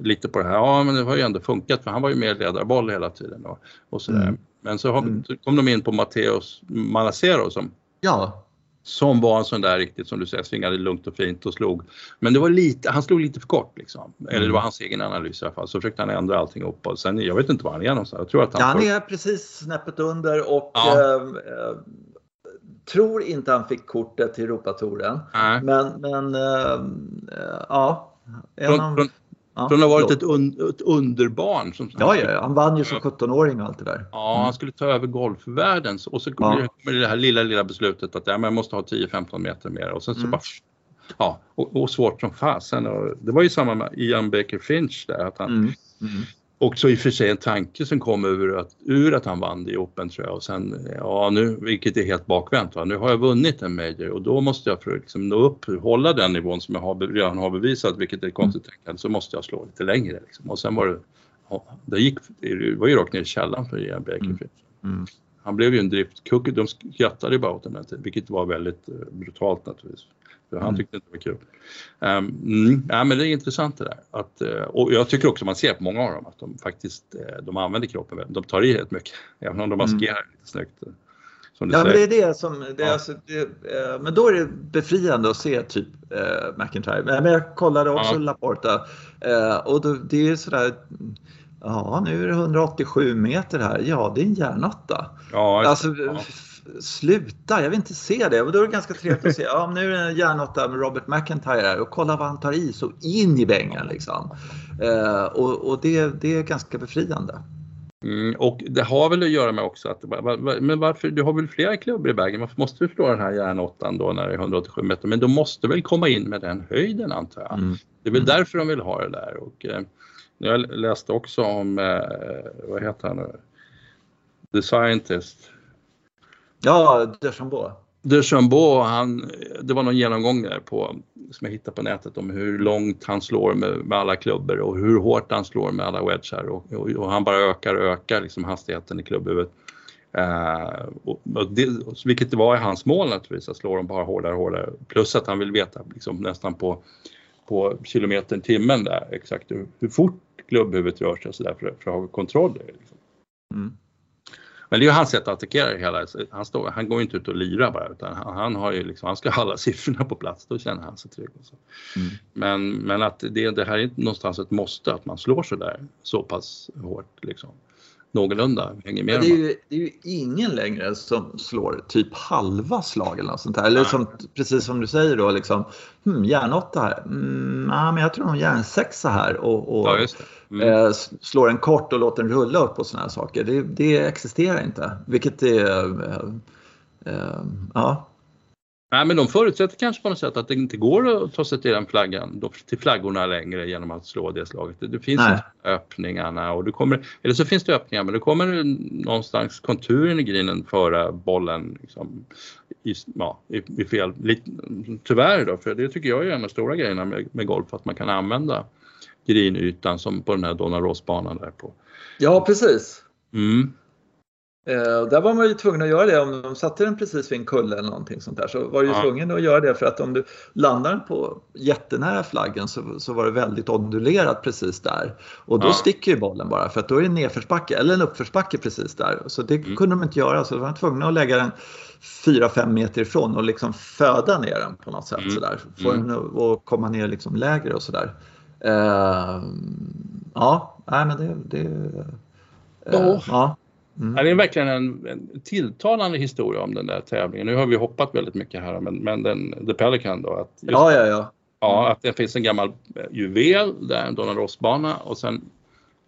lite på det här, ja men det har ju ändå funkat för han var ju med ledarboll hela tiden och, och sådär. Mm. Men så, mm. så, kom de in på Matteus Malacero som, ja. som var en sån där riktigt som du säger svingade lugnt och fint och slog. Men det var lite, han slog lite för kort liksom. Eller det mm. var hans egen analys i alla fall. Så försökte han ändra allting upp och sen, jag vet inte var han är någonstans. Jag tror att han, ja, han är precis snäppet under och ja. äh, tror inte han fick kortet till Europatouren. Men, men äh, ja. Från, från, Ja, Från att ha varit ett, un, ett, underbarn. Som, ja, ja, ja, han vann ju som 17-åring och allt det där. Ja, mm. han skulle ta över golfvärlden och så kommer ja. det, här lilla, lilla beslutet att ja, man måste ha 10-15 meter mer och sen så mm. bara Ja, och, och svårt som fasen. Det var ju samma med Ian Baker Finch där att han mm. Mm också i och för sig en tanke som kom ur att, ur att han vann i Open tror jag och sen, ja nu, vilket är helt bakvänt, va? nu har jag vunnit en major och då måste jag för att liksom nå upp, hålla den nivån som jag har, redan har bevisat, vilket är konstigt tänkande, så måste jag slå lite längre liksom. och sen var det, det gick, det var ju rakt ner i källaren för Ian Baker. Mm. Mm. Han blev ju en driftkucke, de skrattade bara åt den här tiden, vilket var väldigt eh, brutalt naturligtvis. För han mm. tyckte inte det var kul. Um, ja, men det är intressant det där. Att, eh, och jag tycker också man ser på många av dem att de faktiskt eh, de använder kroppen. De tar i rätt mycket, även om de maskerar mm. lite snyggt. Som ja, men det är det som, det är ja. alltså, det, men då är det befriande att se typ eh, McIntyre. Men jag kollade också ja. Laporta eh, och då, det är sådär Ja, nu är det 187 meter här. Ja, det är en järnåtta. Ja, alltså, ja sluta, jag vill inte se det. Och då är det ganska trevligt att se, ja nu är det en järnåtta med Robert McIntyre här och kolla vad han tar i så in i bängen liksom. Eh, och, och det, det är ganska befriande. Mm, och det har väl att göra med också att, men varför, du har väl flera klubbor i vägen, varför måste du slå den här järnåttan då när det är 187 meter? Men de måste väl komma in med den höjden antar jag. Mm. Det är väl mm. därför de vill ha det där. Och, eh, jag läste också om, eh, vad heter han nu? The Scientist, Ja, Deschambault. Deschambault, han, det var någon genomgång där på, som jag hittade på nätet om hur långt han slår med, med alla klubbor och hur hårt han slår med alla wedgar och, och, och han bara ökar och ökar liksom hastigheten i klubbhuvudet. Och, och det, vilket det var i hans mål naturligtvis, att slå dem bara hårdare och hårdare. Plus att han vill veta liksom, nästan på, på kilometern timmen där exakt hur, hur fort klubbhuvudet rör sig så där för, för att ha kontroll. Liksom. Mm. Men det är ju hans sätt att attackera det hela. Han, står, han går inte ut och lirar bara utan han, han, har ju liksom, han ska ha alla siffrorna på plats, då känner han sig trygg. Mm. Men, men att det, det här är någonstans ett måste att man slår så där så pass hårt liksom någorlunda hänger med. det, är ju, det är ju ingen längre som slår typ halva slag eller något sånt där. Eller som, precis som du säger då, liksom, hmm, järnåtta här. Mm, nah, men jag tror nog järnsexa här och, och ja, mm. eh, slår en kort och låter den rulla upp och sådana här saker. Det, det existerar inte. Vilket är... Eh, eh, ja. Nej, men de förutsätter kanske på något sätt att det inte går att ta sig till den flaggan, till flaggorna längre genom att slå det slaget. Det finns Nej. öppningarna och du kommer, eller så finns det öppningar men du kommer någonstans konturen i grinen föra bollen liksom, i, ja, i, i fel, lite, tyvärr då, för det tycker jag är en av de stora grejerna med, med golf, att man kan använda grinytan som på den här Donna Ross-banan där på. Ja, precis. Mm. Eh, där var man ju tvungen att göra det om de satte den precis vid en kulle eller någonting sånt där. Så var du ja. tvungen att göra det för att om du landar den på jättenära flaggen så, så var det väldigt ondulerat precis där. Och då ja. sticker ju bollen bara för att då är det en nedförsbacke eller en uppförsbacke precis där. Så det mm. kunde de inte göra så de var tvungna att lägga den 4-5 meter ifrån och liksom föda ner den på något sätt mm. sådär. Få mm. den att komma ner liksom lägre och sådär. Uh, ja, nej men det... det uh, ja. Mm. Det är verkligen en, en, tilltalande historia om den där tävlingen. Nu har vi hoppat väldigt mycket här men, men den, The Pelican då. Att just, ja, ja, ja. Ja, att det finns en gammal eh, juvel där, en Donald Ross-bana och sen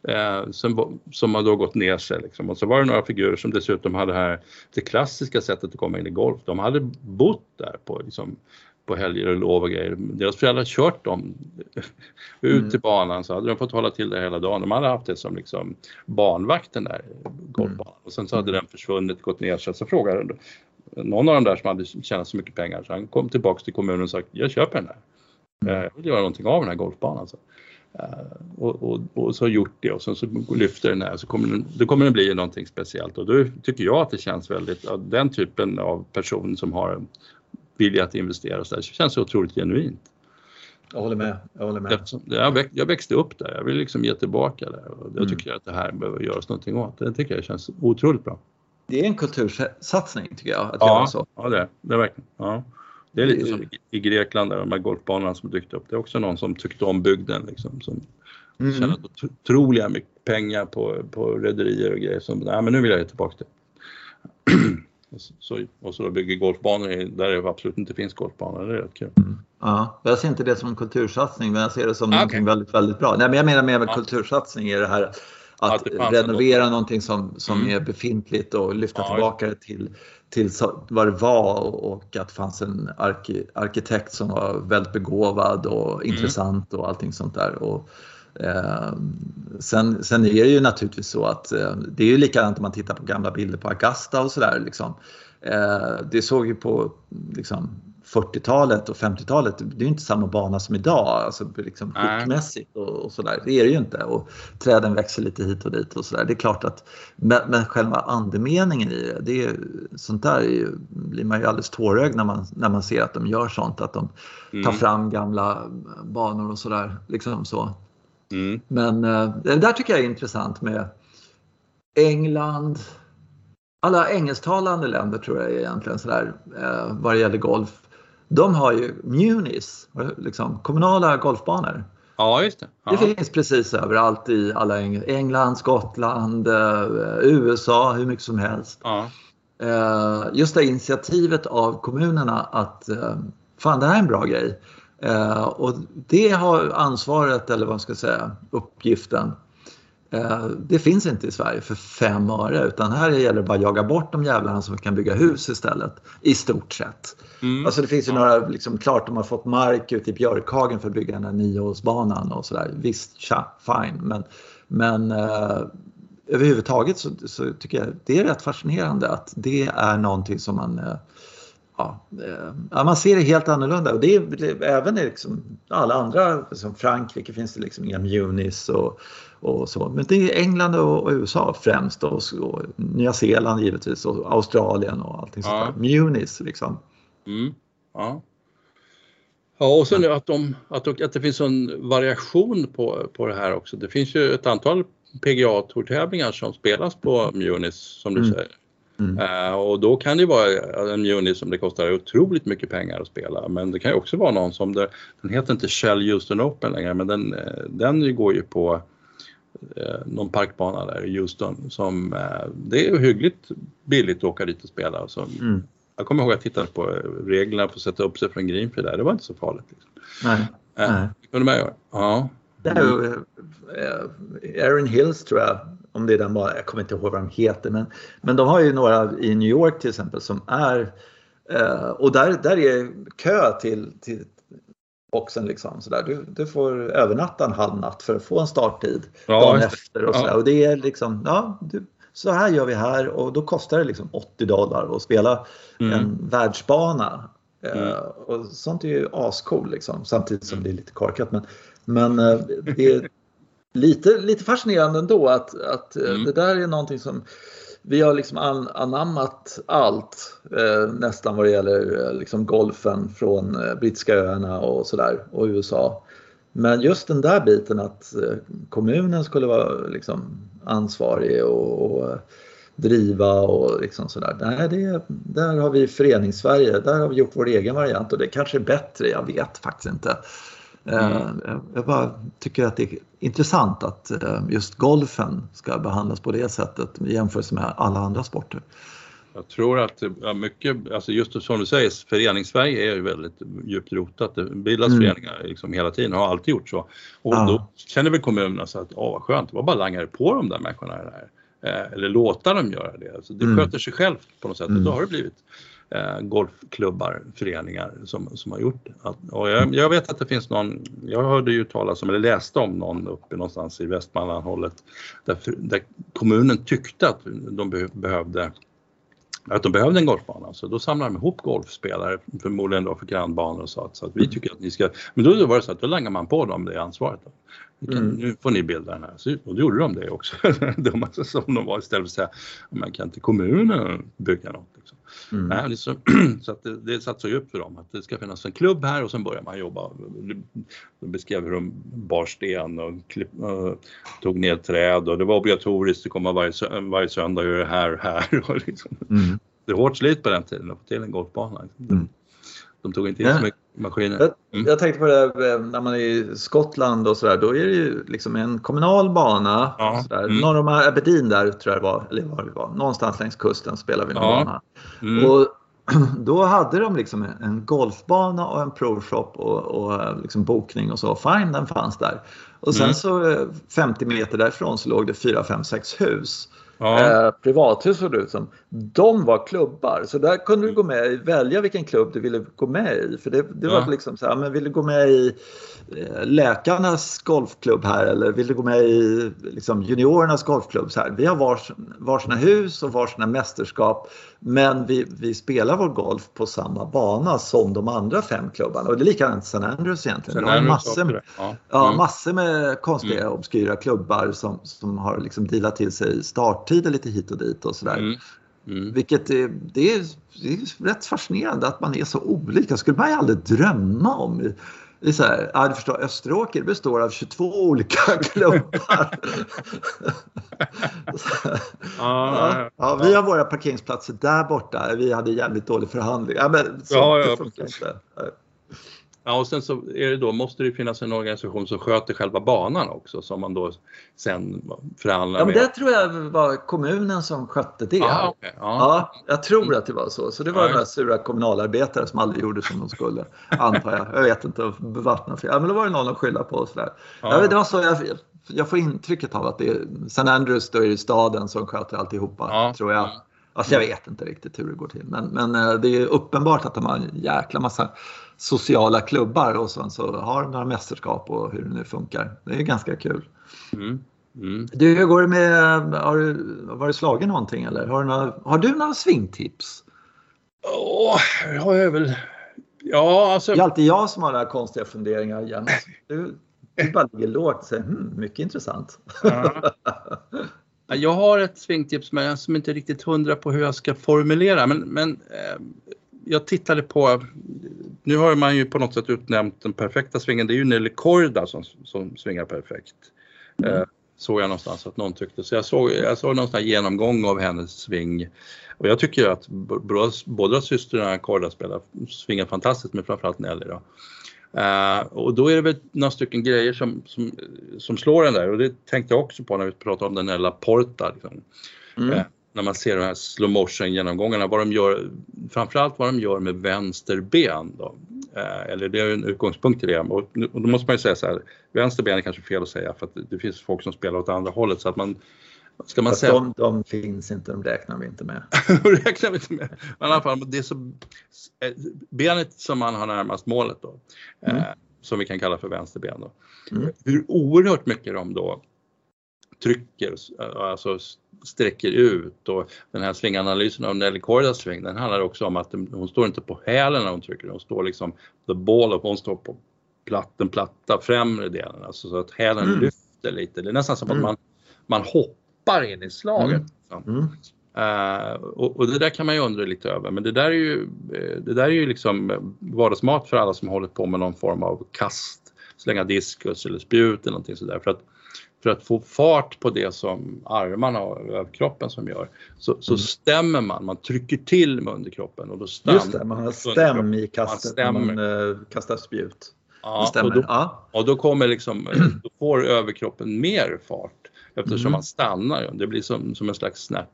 eh, som, som har då gått ner sig. Liksom. Och så var det några figurer som dessutom hade det här det klassiska sättet att komma in i golf. De hade bott där på liksom, på helger och lov och grejer. Deras föräldrar kört dem ut mm. till banan så hade de fått hålla till där hela dagen. De hade haft det som liksom barnvakten där golfbanan och sen så hade den försvunnit, gått ner sig. Så frågade någon av dem där som hade tjänat så mycket pengar så han kom tillbaks till kommunen och sa jag köper den här. Mm. Jag vill göra någonting av den här golfbanan. Så. Uh, och, och, och, så gjort det och sen så lyfter den här så kommer den, då kommer den bli någonting speciellt och då tycker jag att det känns väldigt, den typen av person som har vilja att investera så där, känns så otroligt genuint. Jag håller med. Jag, håller med. Jag, jag växte upp där, jag vill liksom ge tillbaka där och jag mm. tycker att det här behöver göras någonting åt. Det tycker jag känns otroligt bra. Det är en kultursatsning tycker jag, att ja, göra så. Ja, det är det. Är verkligen. Ja. Det är lite som i Grekland, där de här golfbanorna som dykt upp. Det är också någon som tyckte om bygden liksom, som mm. tjänat otroliga mycket pengar på, på rederier och grejer. Som, nej men nu vill jag ge tillbaka det. Så, och så bygger golfbanor där det absolut inte finns golfbanor. Det är rätt kul. Mm. Ja, jag ser inte det som en kultursatsning men jag ser det som ah, okay. väldigt, väldigt bra. Nej, men jag menar med, med ja. kultursatsning är det här att, att renovera något. någonting som, som mm. är befintligt och lyfta ja, tillbaka det till, till vad det var och att det fanns en arki, arkitekt som var väldigt begåvad och mm. intressant och allting sånt där. Och, eh, sen, sen är det ju naturligtvis så att eh, det är ju likadant om man tittar på gamla bilder på Augusta och sådär. Liksom. Eh, det såg ju på liksom, 40-talet och 50-talet, det är ju inte samma bana som idag, alltså liksom skickmässigt och, och sådär. Det är det ju inte. Och träden växer lite hit och dit och sådär. Det är klart att, men, men själva andemeningen i det, det är, sånt där är ju, blir man ju alldeles tårögd när man, när man ser att de gör sånt, att de mm. tar fram gamla banor och sådär. Liksom så. Mm. Men eh, det där tycker jag är intressant med England, alla engelsktalande länder tror jag egentligen sådär eh, vad det gäller golf de har ju munis, liksom, kommunala golfbanor. Ja, just det. Ja. Det finns precis överallt i alla Eng England, Skottland, eh, USA, hur mycket som helst. Ja. Eh, just det initiativet av kommunerna att eh, fan det här är en bra grej. Eh, och det har ansvaret, eller vad man ska säga, uppgiften Eh, det finns inte i Sverige för fem öre utan här gäller det bara att jaga bort de jävlarna som kan bygga hus istället. I stort sett. Mm. Alltså det finns ju ja. några, liksom, klart de har fått mark ute i Björkhagen för att bygga den här niohålsbanan och sådär. Visst, tja, fine. Men, men eh, överhuvudtaget så, så, tycker jag det är rätt fascinerande att det är någonting som man eh, Ja, eh, ja, man ser det helt annorlunda och det är, även i liksom alla andra, som Frankrike finns det liksom inga munis och och så. Men det är England och, USA främst och, och, Nya Zeeland givetvis och Australien och allting ja. sånt där. Munis liksom. Mm. Ja. Ja, och sen att, de, att, de, att det finns en variation på, på det här också. Det finns ju ett antal pga tourtävlingar som spelas på Munis som du mm. säger. Mm. Uh, och då kan det vara en Munis som det kostar otroligt mycket pengar att spela men det kan ju också vara någon som det, den heter inte Shell Houston Open längre men den, eh, den går ju på eh, någon parkbana där i Houston som eh, det är hyggligt billigt att åka dit och spela. Så, mm. Jag kommer ihåg att jag tittade på reglerna för att sätta upp sig för en greenfee där, det var inte så farligt. Liksom. Nej. Eh, Nej. Det kunde man göra. Ja. Eh, Erin Hills tror jag, om det är den bara, jag kommer inte ihåg vad de heter, men, men de har ju några i New York till exempel som är eh, och där, där är kö till, till, boxen liksom. Så där. Du, du får övernatta en halv natt för att få en starttid ja, dagen efter. Och, så ja. och det är liksom, ja, du, så här gör vi här och då kostar det liksom 80 dollar att spela mm. en världsbana. Eh, mm. Uh, och sånt är ju ascool liksom, samtidigt som mm. det är lite korkat. Men, men uh, det är lite, lite fascinerande ändå att, att uh, det där är någonting som vi har liksom anammat allt eh, nästan vad det gäller eh, liksom golfen från eh, brittiska öarna och sådär och USA. Men just den där biten att eh, kommunen skulle vara liksom ansvarig och, och driva och liksom sådär. Nej, det, där har vi förenings-Sverige, där har vi gjort vår egen variant och det kanske är bättre, jag vet faktiskt inte. Mm. Eh, jag bara tycker att det är intressant att eh, just golfen ska behandlas på det sättet i jämförelse med alla andra sporter. Jag tror att mycket, alltså just som du säger, förenings-Sverige är ju väldigt djupt rotat. Det bildas mm. föreningar liksom hela tiden, har alltid gjort så. Och ja. då känner väl kommunerna så att, åh vad skönt, det var bara langare på de där människorna. Där. Eh, eller låta dem göra det. Alltså det mm. sköter sig självt på något sätt och då mm. har det blivit eh, golfklubbar, föreningar som, som har gjort det. Och jag, jag, vet att det finns någon, jag hörde ju talas om, eller läste om någon uppe någonstans i Västmanlandhållet där, där kommunen tyckte att de behövde att de behövde en golfbana. Så då samlade de ihop golfspelare, förmodligen då för grannbanor och sa att, så att vi mm. tycker att ni ska... Men då var det så att då langade man på dem det ansvaret. Då. Mm. Nu får ni bilda den här. Så, och då gjorde de det också. Dummaste som de var istället för att säga, man kan inte kommunen bygga något? Liksom. Mm. Nej, så, så att det, det satt så djupt för dem att det ska finnas en klubb här och sen börjar man jobba. De beskrev hur de bar sten och klipp, uh, tog ner träd och det var obligatoriskt att komma varje, varje söndag och göra det här och här. Och liksom. mm. Det är hårt slit på den tiden att få till en golfbana. Mm. De tog inte in så mycket maskiner. Mm. Jag, jag, tänkte på det eh, när man är i Skottland och sådär. Då är det ju liksom en kommunal bana. Ja. Mm. Norr om Aberdeen där tror jag det var. Eller var det var. Någonstans längs kusten spelar vi en ja. bana. Mm. Och då hade de liksom en golfbana och en pro-shop och, och liksom bokning och så. Fine, den fanns där. Och sen mm. så 50 eh, meter därifrån så låg det 4, 5, 6 hus. Ja. Eh, privathus såg det ut som. De var klubbar, så där kunde du gå med välja vilken klubb du ville gå med i. För det, det ja. var liksom så här, men vill du gå med i eh, läkarnas golfklubb här eller vill du gå med i liksom, juniorernas golfklubb? Så här. Vi har vars, varsina hus och varsina mästerskap men vi, vi spelar vår golf på samma bana som de andra fem klubbarna och det är likadant St. Andrews egentligen. Vi har massor, med, ja. Ja, mm. massor med konstiga mm. obskyra klubbar som, som har liksom dealat till sig starttider lite hit och dit och sådär. Mm. Mm. Vilket är, det är, det är rätt fascinerande att man är så olika. skulle man ju aldrig drömma om det är så här, ja, du förstår, Österåker består av 22 olika klubbar. ja, ja, vi har våra parkeringsplatser där borta. Vi hade jävligt dålig förhandling. Ja, men så, ja, ja, Ja, och sen så är det då, måste det finnas en organisation som sköter själva banan också som man då sen förhandlar ja, med. Det tror jag var kommunen som skötte det. Ah, okay. ja. ja, jag tror att det var så. Så det var ja, några sura kommunalarbetare som aldrig gjorde som de skulle, antar jag. Jag vet inte, bevattna fel. Ja, men då var det någon att skylla på. Och så där. Ja. det var så jag, jag får intrycket av att det är St. Andrews, då är det staden som sköter alltihopa, ja. tror jag. Alltså jag vet inte riktigt hur det går till. Men, men eh, det är uppenbart att de har en jäkla massa sociala klubbar och sen så har de några mästerskap och hur det nu funkar. Det är ganska kul. Mm. Mm. Du, hur går det med, har du varit slagen någonting eller? Har du några, har du några svingtips? Åh, oh, har jag väl. Ja, alltså. Det är alltid jag som har några konstiga funderingar igen. Du, du bara ligger lågt och säger hmm, mycket intressant. Ja. Jag har ett svingtips men jag är inte riktigt hundra på hur jag ska formulera men, men eh, jag tittade på, nu har man ju på något sätt utnämnt den perfekta svingen, det är ju Nelly Korda som, som svingar perfekt. Mm. Eh, såg jag någonstans att någon tyckte. Så jag såg, jag såg någon genomgång av hennes sving och jag tycker att båda systrarna Korda spelar, svingar fantastiskt men framförallt Nelly då. Uh, och då är det väl några stycken grejer som, som, som slår den där och det tänkte jag också på när vi pratade om den där La Porta. Liksom. Mm. Uh, när man ser de här slow motion genomgångarna, vad de gör, framförallt vad de gör med vänster ben då. Uh, eller det är en utgångspunkt i det och, och då måste man ju säga så här, vänster ben är kanske fel att säga för att det finns folk som spelar åt andra hållet så att man Ska man säga... de, de finns inte, de räknar vi inte med. de räknar vi inte med. Men i alla fall, det är så, eh, benet som man har närmast målet då, mm. eh, som vi kan kalla för vänsterben då. Mm. Hur oerhört mycket de då trycker, alltså sträcker ut och den här svinganalysen av Nelly Cordas sving den handlar också om att hon står inte på hälen när hon trycker, hon står liksom the ball of, hon står på platt, den platta främre delen, alltså så att hälen mm. lyfter lite. Det är nästan som att mm. man, man hoppar in i slaget. Mm. Uh, och, och, det där kan man ju undra lite över men det där är ju, eh, det där är ju liksom vardagsmat för alla som håller på med någon form av kast, slänga diskus eller spjut eller någonting sådär. För att, för att få fart på det som armarna och överkroppen som gör så, så mm. stämmer man, man trycker till med underkroppen och då stannar Just det, man har stäm i kastet man när man uh, kastar spjut. Ja, och då, ja. och då kommer liksom, då får överkroppen mer fart eftersom mm. man stannar. Det blir som, som en slags snärt.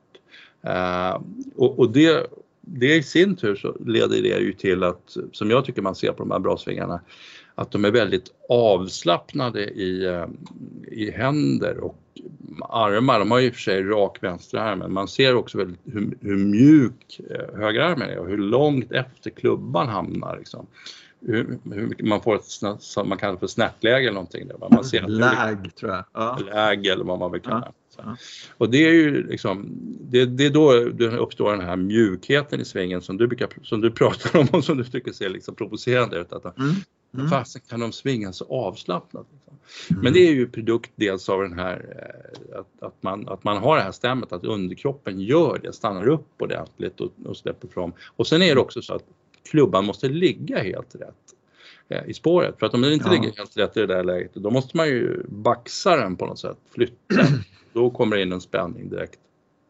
Uh, och, och det, det i sin tur så leder det ju till att, som jag tycker man ser på de här brasvingarna, att de är väldigt avslappnade i, uh, i händer och armar, de har ju i och för sig rak vänsterarm men man ser också väldigt hur, hur mjuk eh, högerarmen är och hur långt efter klubban hamnar. Liksom. Hur, hur man får ett som man kallar för snärtläge eller någonting. Där. Man ser läg tror jag. Ja. Läg eller vad man vill kalla ja. ja. Och det är ju liksom, det, det är då det uppstår den här mjukheten i svängen som du, brukar, som du pratar om och som du tycker ser liksom provocerande ut. Att, mm. Mm. Fasen kan de svinga så avslappnat. Liksom. Mm. Men det är ju produkt dels av den här eh, att, att, man, att man har det här stämmet att underkroppen gör det, stannar upp ordentligt och, och släpper fram. Och sen är det också så att klubban måste ligga helt rätt eh, i spåret. För att om den inte ja. ligger helt rätt i det där läget då måste man ju baxa den på något sätt, flytta. då kommer det in en spänning direkt.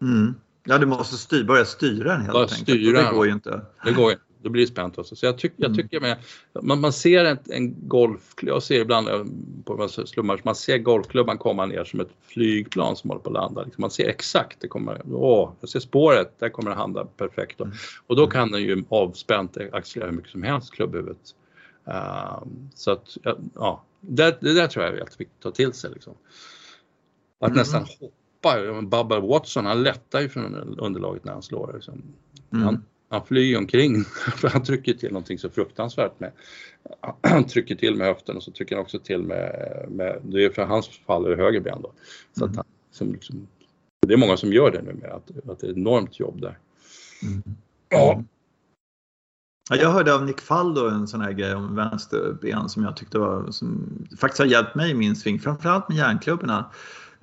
Mm. Ja, du måste styr, börja styra den helt enkelt. Styra, det går ju inte. Det går inte då blir det spänt också. Så jag, tyck, jag mm. tycker med, man, man ser en, en golf, jag ser ibland eh, på slummar, man ser golfklubban komma ner som ett flygplan som håller på att landa. Liksom man ser exakt, det kommer, åh, jag ser spåret, där kommer det handa perfekt. Mm. Och då kan den ju avspänt accelerera hur mycket som helst, klubbhuvudet. Uh, så att, ja, det, det där tror jag är viktigt att ta till sig. Liksom. Att mm. nästan hoppa, Bubba Watson han lättar ju från underlaget när han slår. Liksom. Mm. Han, han flyger omkring för han trycker till någonting så fruktansvärt med han trycker till med höften och så trycker han också till med, med det är för hans fall är det höger ben då. Så mm. att han, som liksom, det är många som gör det numera, att, att det är ett enormt jobb där. Mm. Ja. Ja, jag hörde av Nick Faldo en sån här grej om vänsterben som jag tyckte var, som faktiskt har hjälpt mig i min sving, framförallt med järnklubborna.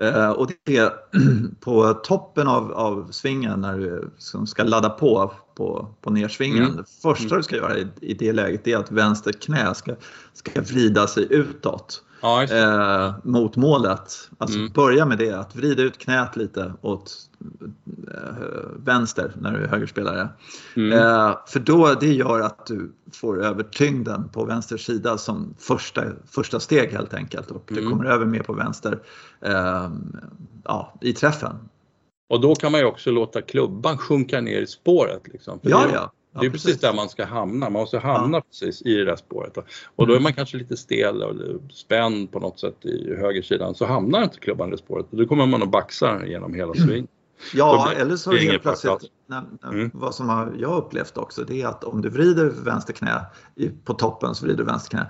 Eh, och det är på toppen av, av svingen när du ska ladda på på, på nersvingen. Mm. Det första mm. du ska göra i, i det läget är att vänster knä ska, ska vrida sig utåt ja, eh, mot målet. Alltså mm. börja med det, att vrida ut knät lite åt vänster när du är högerspelare. Mm. Eh, för då, det gör att du får över tyngden på vänster sida som första, första steg helt enkelt och du mm. kommer över mer på vänster eh, ja, i träffen. Och då kan man ju också låta klubban sjunka ner i spåret. Liksom. ja, ja. Ja, det är precis. precis där man ska hamna. Man måste hamna ja. precis i det där spåret. Och då är mm. man kanske lite stel och spänd på något sätt i högersidan så hamnar inte klubban i det spåret. Då kommer man att baxa genom hela mm. Ja, eller så helt plötsligt, när, mm. vad som har, jag upplevt också, det är att om du vrider vänster knä på toppen så vrider du vänster knä.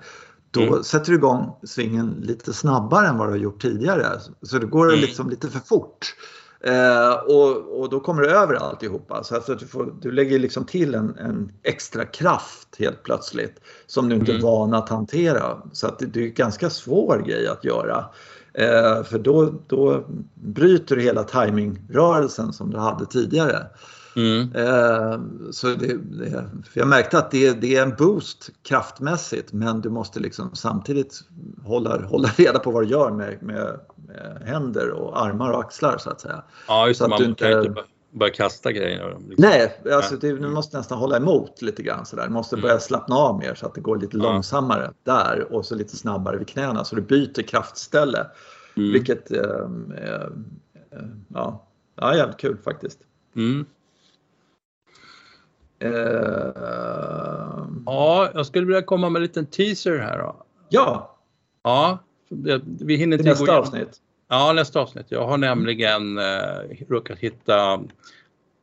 Då mm. sätter du igång svingen lite snabbare än vad du har gjort tidigare. Så det går mm. liksom lite för fort. Eh, och, och då kommer du över alltihopa. Så alltså du, får, du lägger liksom till en, en extra kraft helt plötsligt som du inte är mm. van att hantera. Så att det, det är en ganska svår grej att göra. Eh, för då, då bryter du hela timingrörelsen som du hade tidigare. Mm. Eh, så det, det, jag märkte att det, det, är en boost kraftmässigt men du måste liksom samtidigt hålla, hålla reda på vad du gör med, med, med händer och armar och axlar så att säga. Ja, just så man inte... kan inte börja kasta grejer. Nej, alltså du måste nästan hålla emot lite grann sådär. Du måste börja mm. slappna av mer så att det går lite ja. långsammare där och så lite snabbare vid knäna så du byter kraftställe. Mm. Vilket eh, eh, ja, ja, jävligt kul faktiskt. Mm. Uh, ja, jag skulle vilja komma med en liten teaser här då. Ja. Ja, vi hinner inte nästa avsnitt. Ja, nästa avsnitt. Jag har nämligen uh, råkat hitta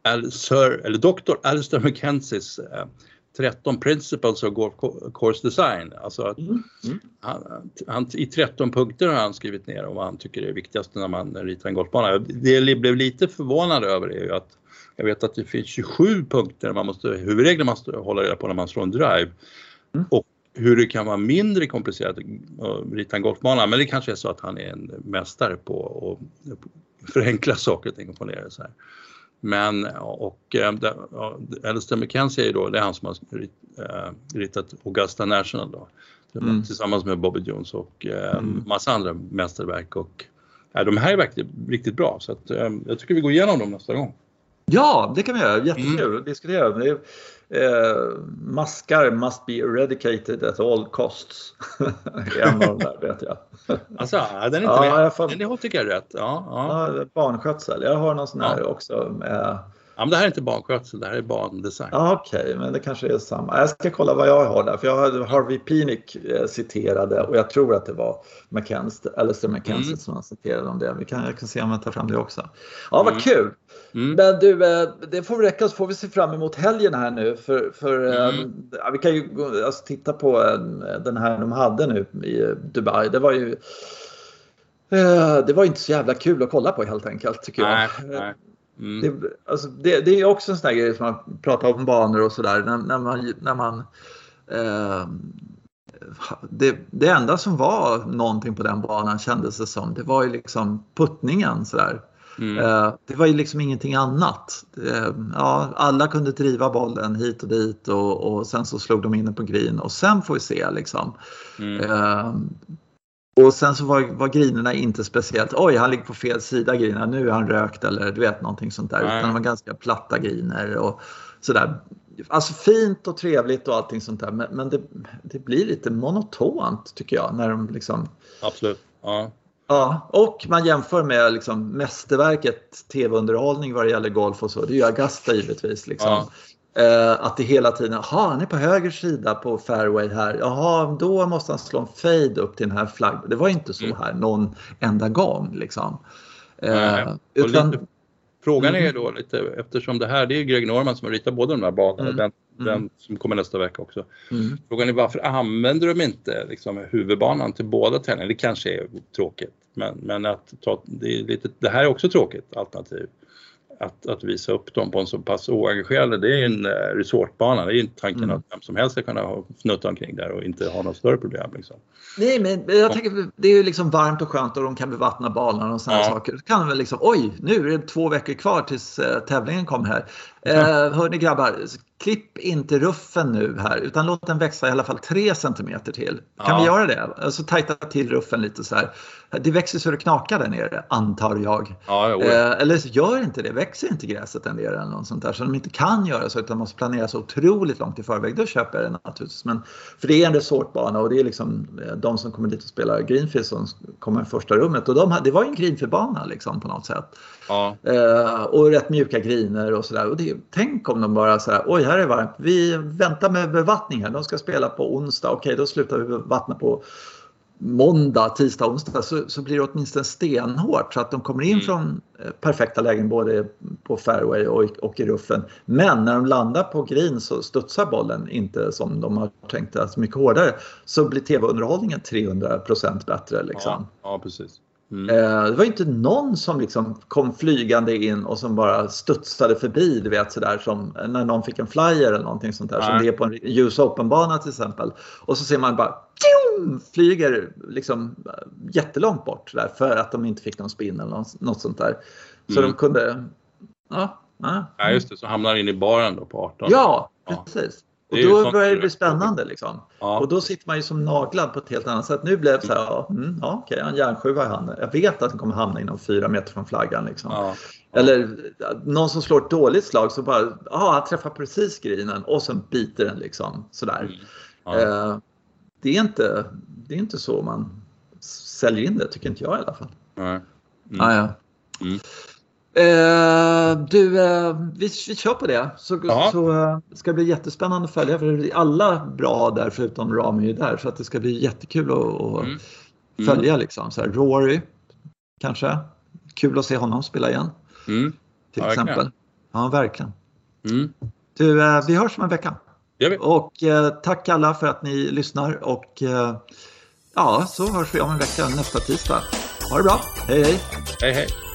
Al Sir, eller Dr. Alistair McKenzies uh, 13 Principles of Golf Course Design. Alltså att mm. Mm. Han, han, I 13 punkter har han skrivit ner om vad han tycker är viktigast när man ritar en golfbana. Det jag blev lite förvånad över är ju att jag vet att det finns 27 punkter man måste, huvudregler man måste hålla reda på när man slår en drive. Mm. Och hur det kan vara mindre komplicerat att rita en golfbana. Men det kanske är så att han är en mästare på att förenkla saker och ting och det så här. Men och äh, Alistair McKenzie är då, det är han som har äh, ritat Augusta National då. Mm. Tillsammans med Bobby Jones och äh, mm. massa andra mästerverk och äh, de här är verkligen riktigt bra så att, jag tycker vi går igenom dem nästa gång. Ja, det kan vi göra. Jättekul mm. att diskutera. Det är, eh, maskar must be eradicated at all costs. en av de där vet jag. Alltså, den är inte ja, rätt. Får... Den tycker jag är rätt. Ja, ja. ja, barnskötsel. Jag har någon sån här ja. också. Med, Ja, men det här är inte banskötsel, det här är bandesign. Ja, Okej, okay, men det kanske är samma. Jag ska kolla vad jag har där, för jag har Harvey Pinick eh, citerade och jag tror att det var McKenzie, Alistair McKenzie mm. som han citerade om det. Vi kan, jag kan se om jag tar fram det också. Ja, vad mm. kul! Mm. Men du, eh, det får räcka så får vi se fram emot helgen här nu. För, för eh, mm. ja, vi kan ju alltså, titta på den här de hade nu i Dubai. Det var ju det var inte så jävla kul att kolla på helt enkelt tycker jag. Nej, Mm. Det, alltså, det, det, är också en sån där grej som man pratar om banor och sådär. När, när, man, när man eh, det, det enda som var någonting på den banan kändes det som, det var ju liksom puttningen sådär. Mm. Eh, det var ju liksom ingenting annat. Eh, ja, alla kunde driva bollen hit och dit och, och sen så slog de in den på green och sen får vi se liksom. Mm. Och sen så var, var grinerna inte speciellt, oj han ligger på fel sida grinerna, nu är han rökt eller du vet någonting sånt där. Nej. Utan det var ganska platta griner och sådär. Alltså fint och trevligt och allting sånt där men, men det, det, blir lite monotont tycker jag när de liksom... Absolut. Ja. Ja, och man jämför med liksom mästerverket tv-underhållning vad det gäller golf och så. Det är ju Augusta givetvis. Liksom. Ja. Uh, att det hela tiden, jaha han är på höger sida på fairway här, jaha då måste han slå en fade upp till den här flaggan. Det var inte så mm. här någon enda gång liksom. Uh, utan, lite, frågan är mm. då lite, eftersom det här, det är Greg Norman som har ritat båda de här banorna, mm. den, den, mm. som kommer nästa vecka också. Mm. Frågan är varför använder de inte liksom, huvudbanan till båda tävlingarna? Det kanske är tråkigt, men, men att ta, det, lite, det här är också tråkigt alternativ att, att visa upp dem på en så pass oengagerade, det är en eh, resortbana, det är inte tanken mm. att vem som helst ska kunna fnutta omkring där och inte ha något större problem. Liksom. Nej, men jag tänker det är ju liksom varmt och skönt och de kan bevattna banan och sådana ja. saker. Så kan de väl liksom, oj, nu är det två veckor kvar tills uh, tävlingen kommer här. Eh, hörni grabbar, klipp inte ruffen nu här utan låt den växa i alla fall 3 cm till. Kan ja. vi göra det? Alltså tajta till ruffen lite så här. Det växer så det knakar där nere, antar jag. Ja, eh, eller så gör inte det, växer inte gräset där nere eller något sånt där. Så de inte kan göra så utan måste planera så otroligt långt i förväg. Då köper jag det naturligtvis. Men, för det är en resortbana och det är liksom eh, de som kommer dit och spelar Greenfield som kommer i första rummet. Och de, det var ju en Greenfield-bana liksom på något sätt. Ja. Eh, och rätt mjuka griner och sådär. Det, tänk om de bara så oj här är varmt, vi väntar med bevattning här, de ska spela på onsdag, okej då slutar vi vattna på måndag, tisdag, onsdag så, så blir det åtminstone stenhårt så att de kommer in mm. från eh, perfekta lägen både på fairway och, och i ruffen. Men när de landar på green så studsar bollen inte som de har tänkt, alltså mycket hårdare. Så blir tv-underhållningen 300% bättre. Liksom. Ja, ja, precis. Mm. Eh, det var inte någon som liksom kom flygande in och som bara studsade förbi, du vet sådär som när någon fick en flyer eller någonting sånt där Nej. som det är på en US Open-bana till exempel. Och så ser man bara tjum, flyger liksom jättelångt bort där för att de inte fick någon spin eller något, sånt där. Så mm. de kunde, ja. Ja, ja just det, så hamnar in i baren då på 18. Ja, precis. Och då börjar det bli spännande liksom. Ja. Och då sitter man ju som naglad på ett helt annat sätt. Nu blev det så här, ja, mm, ja okej, en järnsjua handen. Jag vet att den kommer hamna inom fyra meter från flaggan. Liksom. Ja. Eller någon som slår ett dåligt slag så bara, ja han träffar precis grinen och sen biter den liksom sådär. Mm. Eh, det, är inte, det är inte så man säljer in det, tycker inte jag i alla fall. Nej. Mm. Ah, ja. Mm. Eh, du, eh, vi, vi kör på det. Så, så eh, ska det bli jättespännande att följa. För det är alla bra där förutom Rami är där. Så att det ska bli jättekul att, att mm. mm. följa. Liksom. Så här, Rory kanske. Kul att se honom spela igen. Mm. Till ja, exempel. Verkligen. Ja, verkligen. Mm. Du, eh, vi hörs om en vecka. Och eh, tack alla för att ni lyssnar. Och eh, ja, så hörs vi om en vecka nästa tisdag. Ha det bra. Hej, hej. Hej, hej.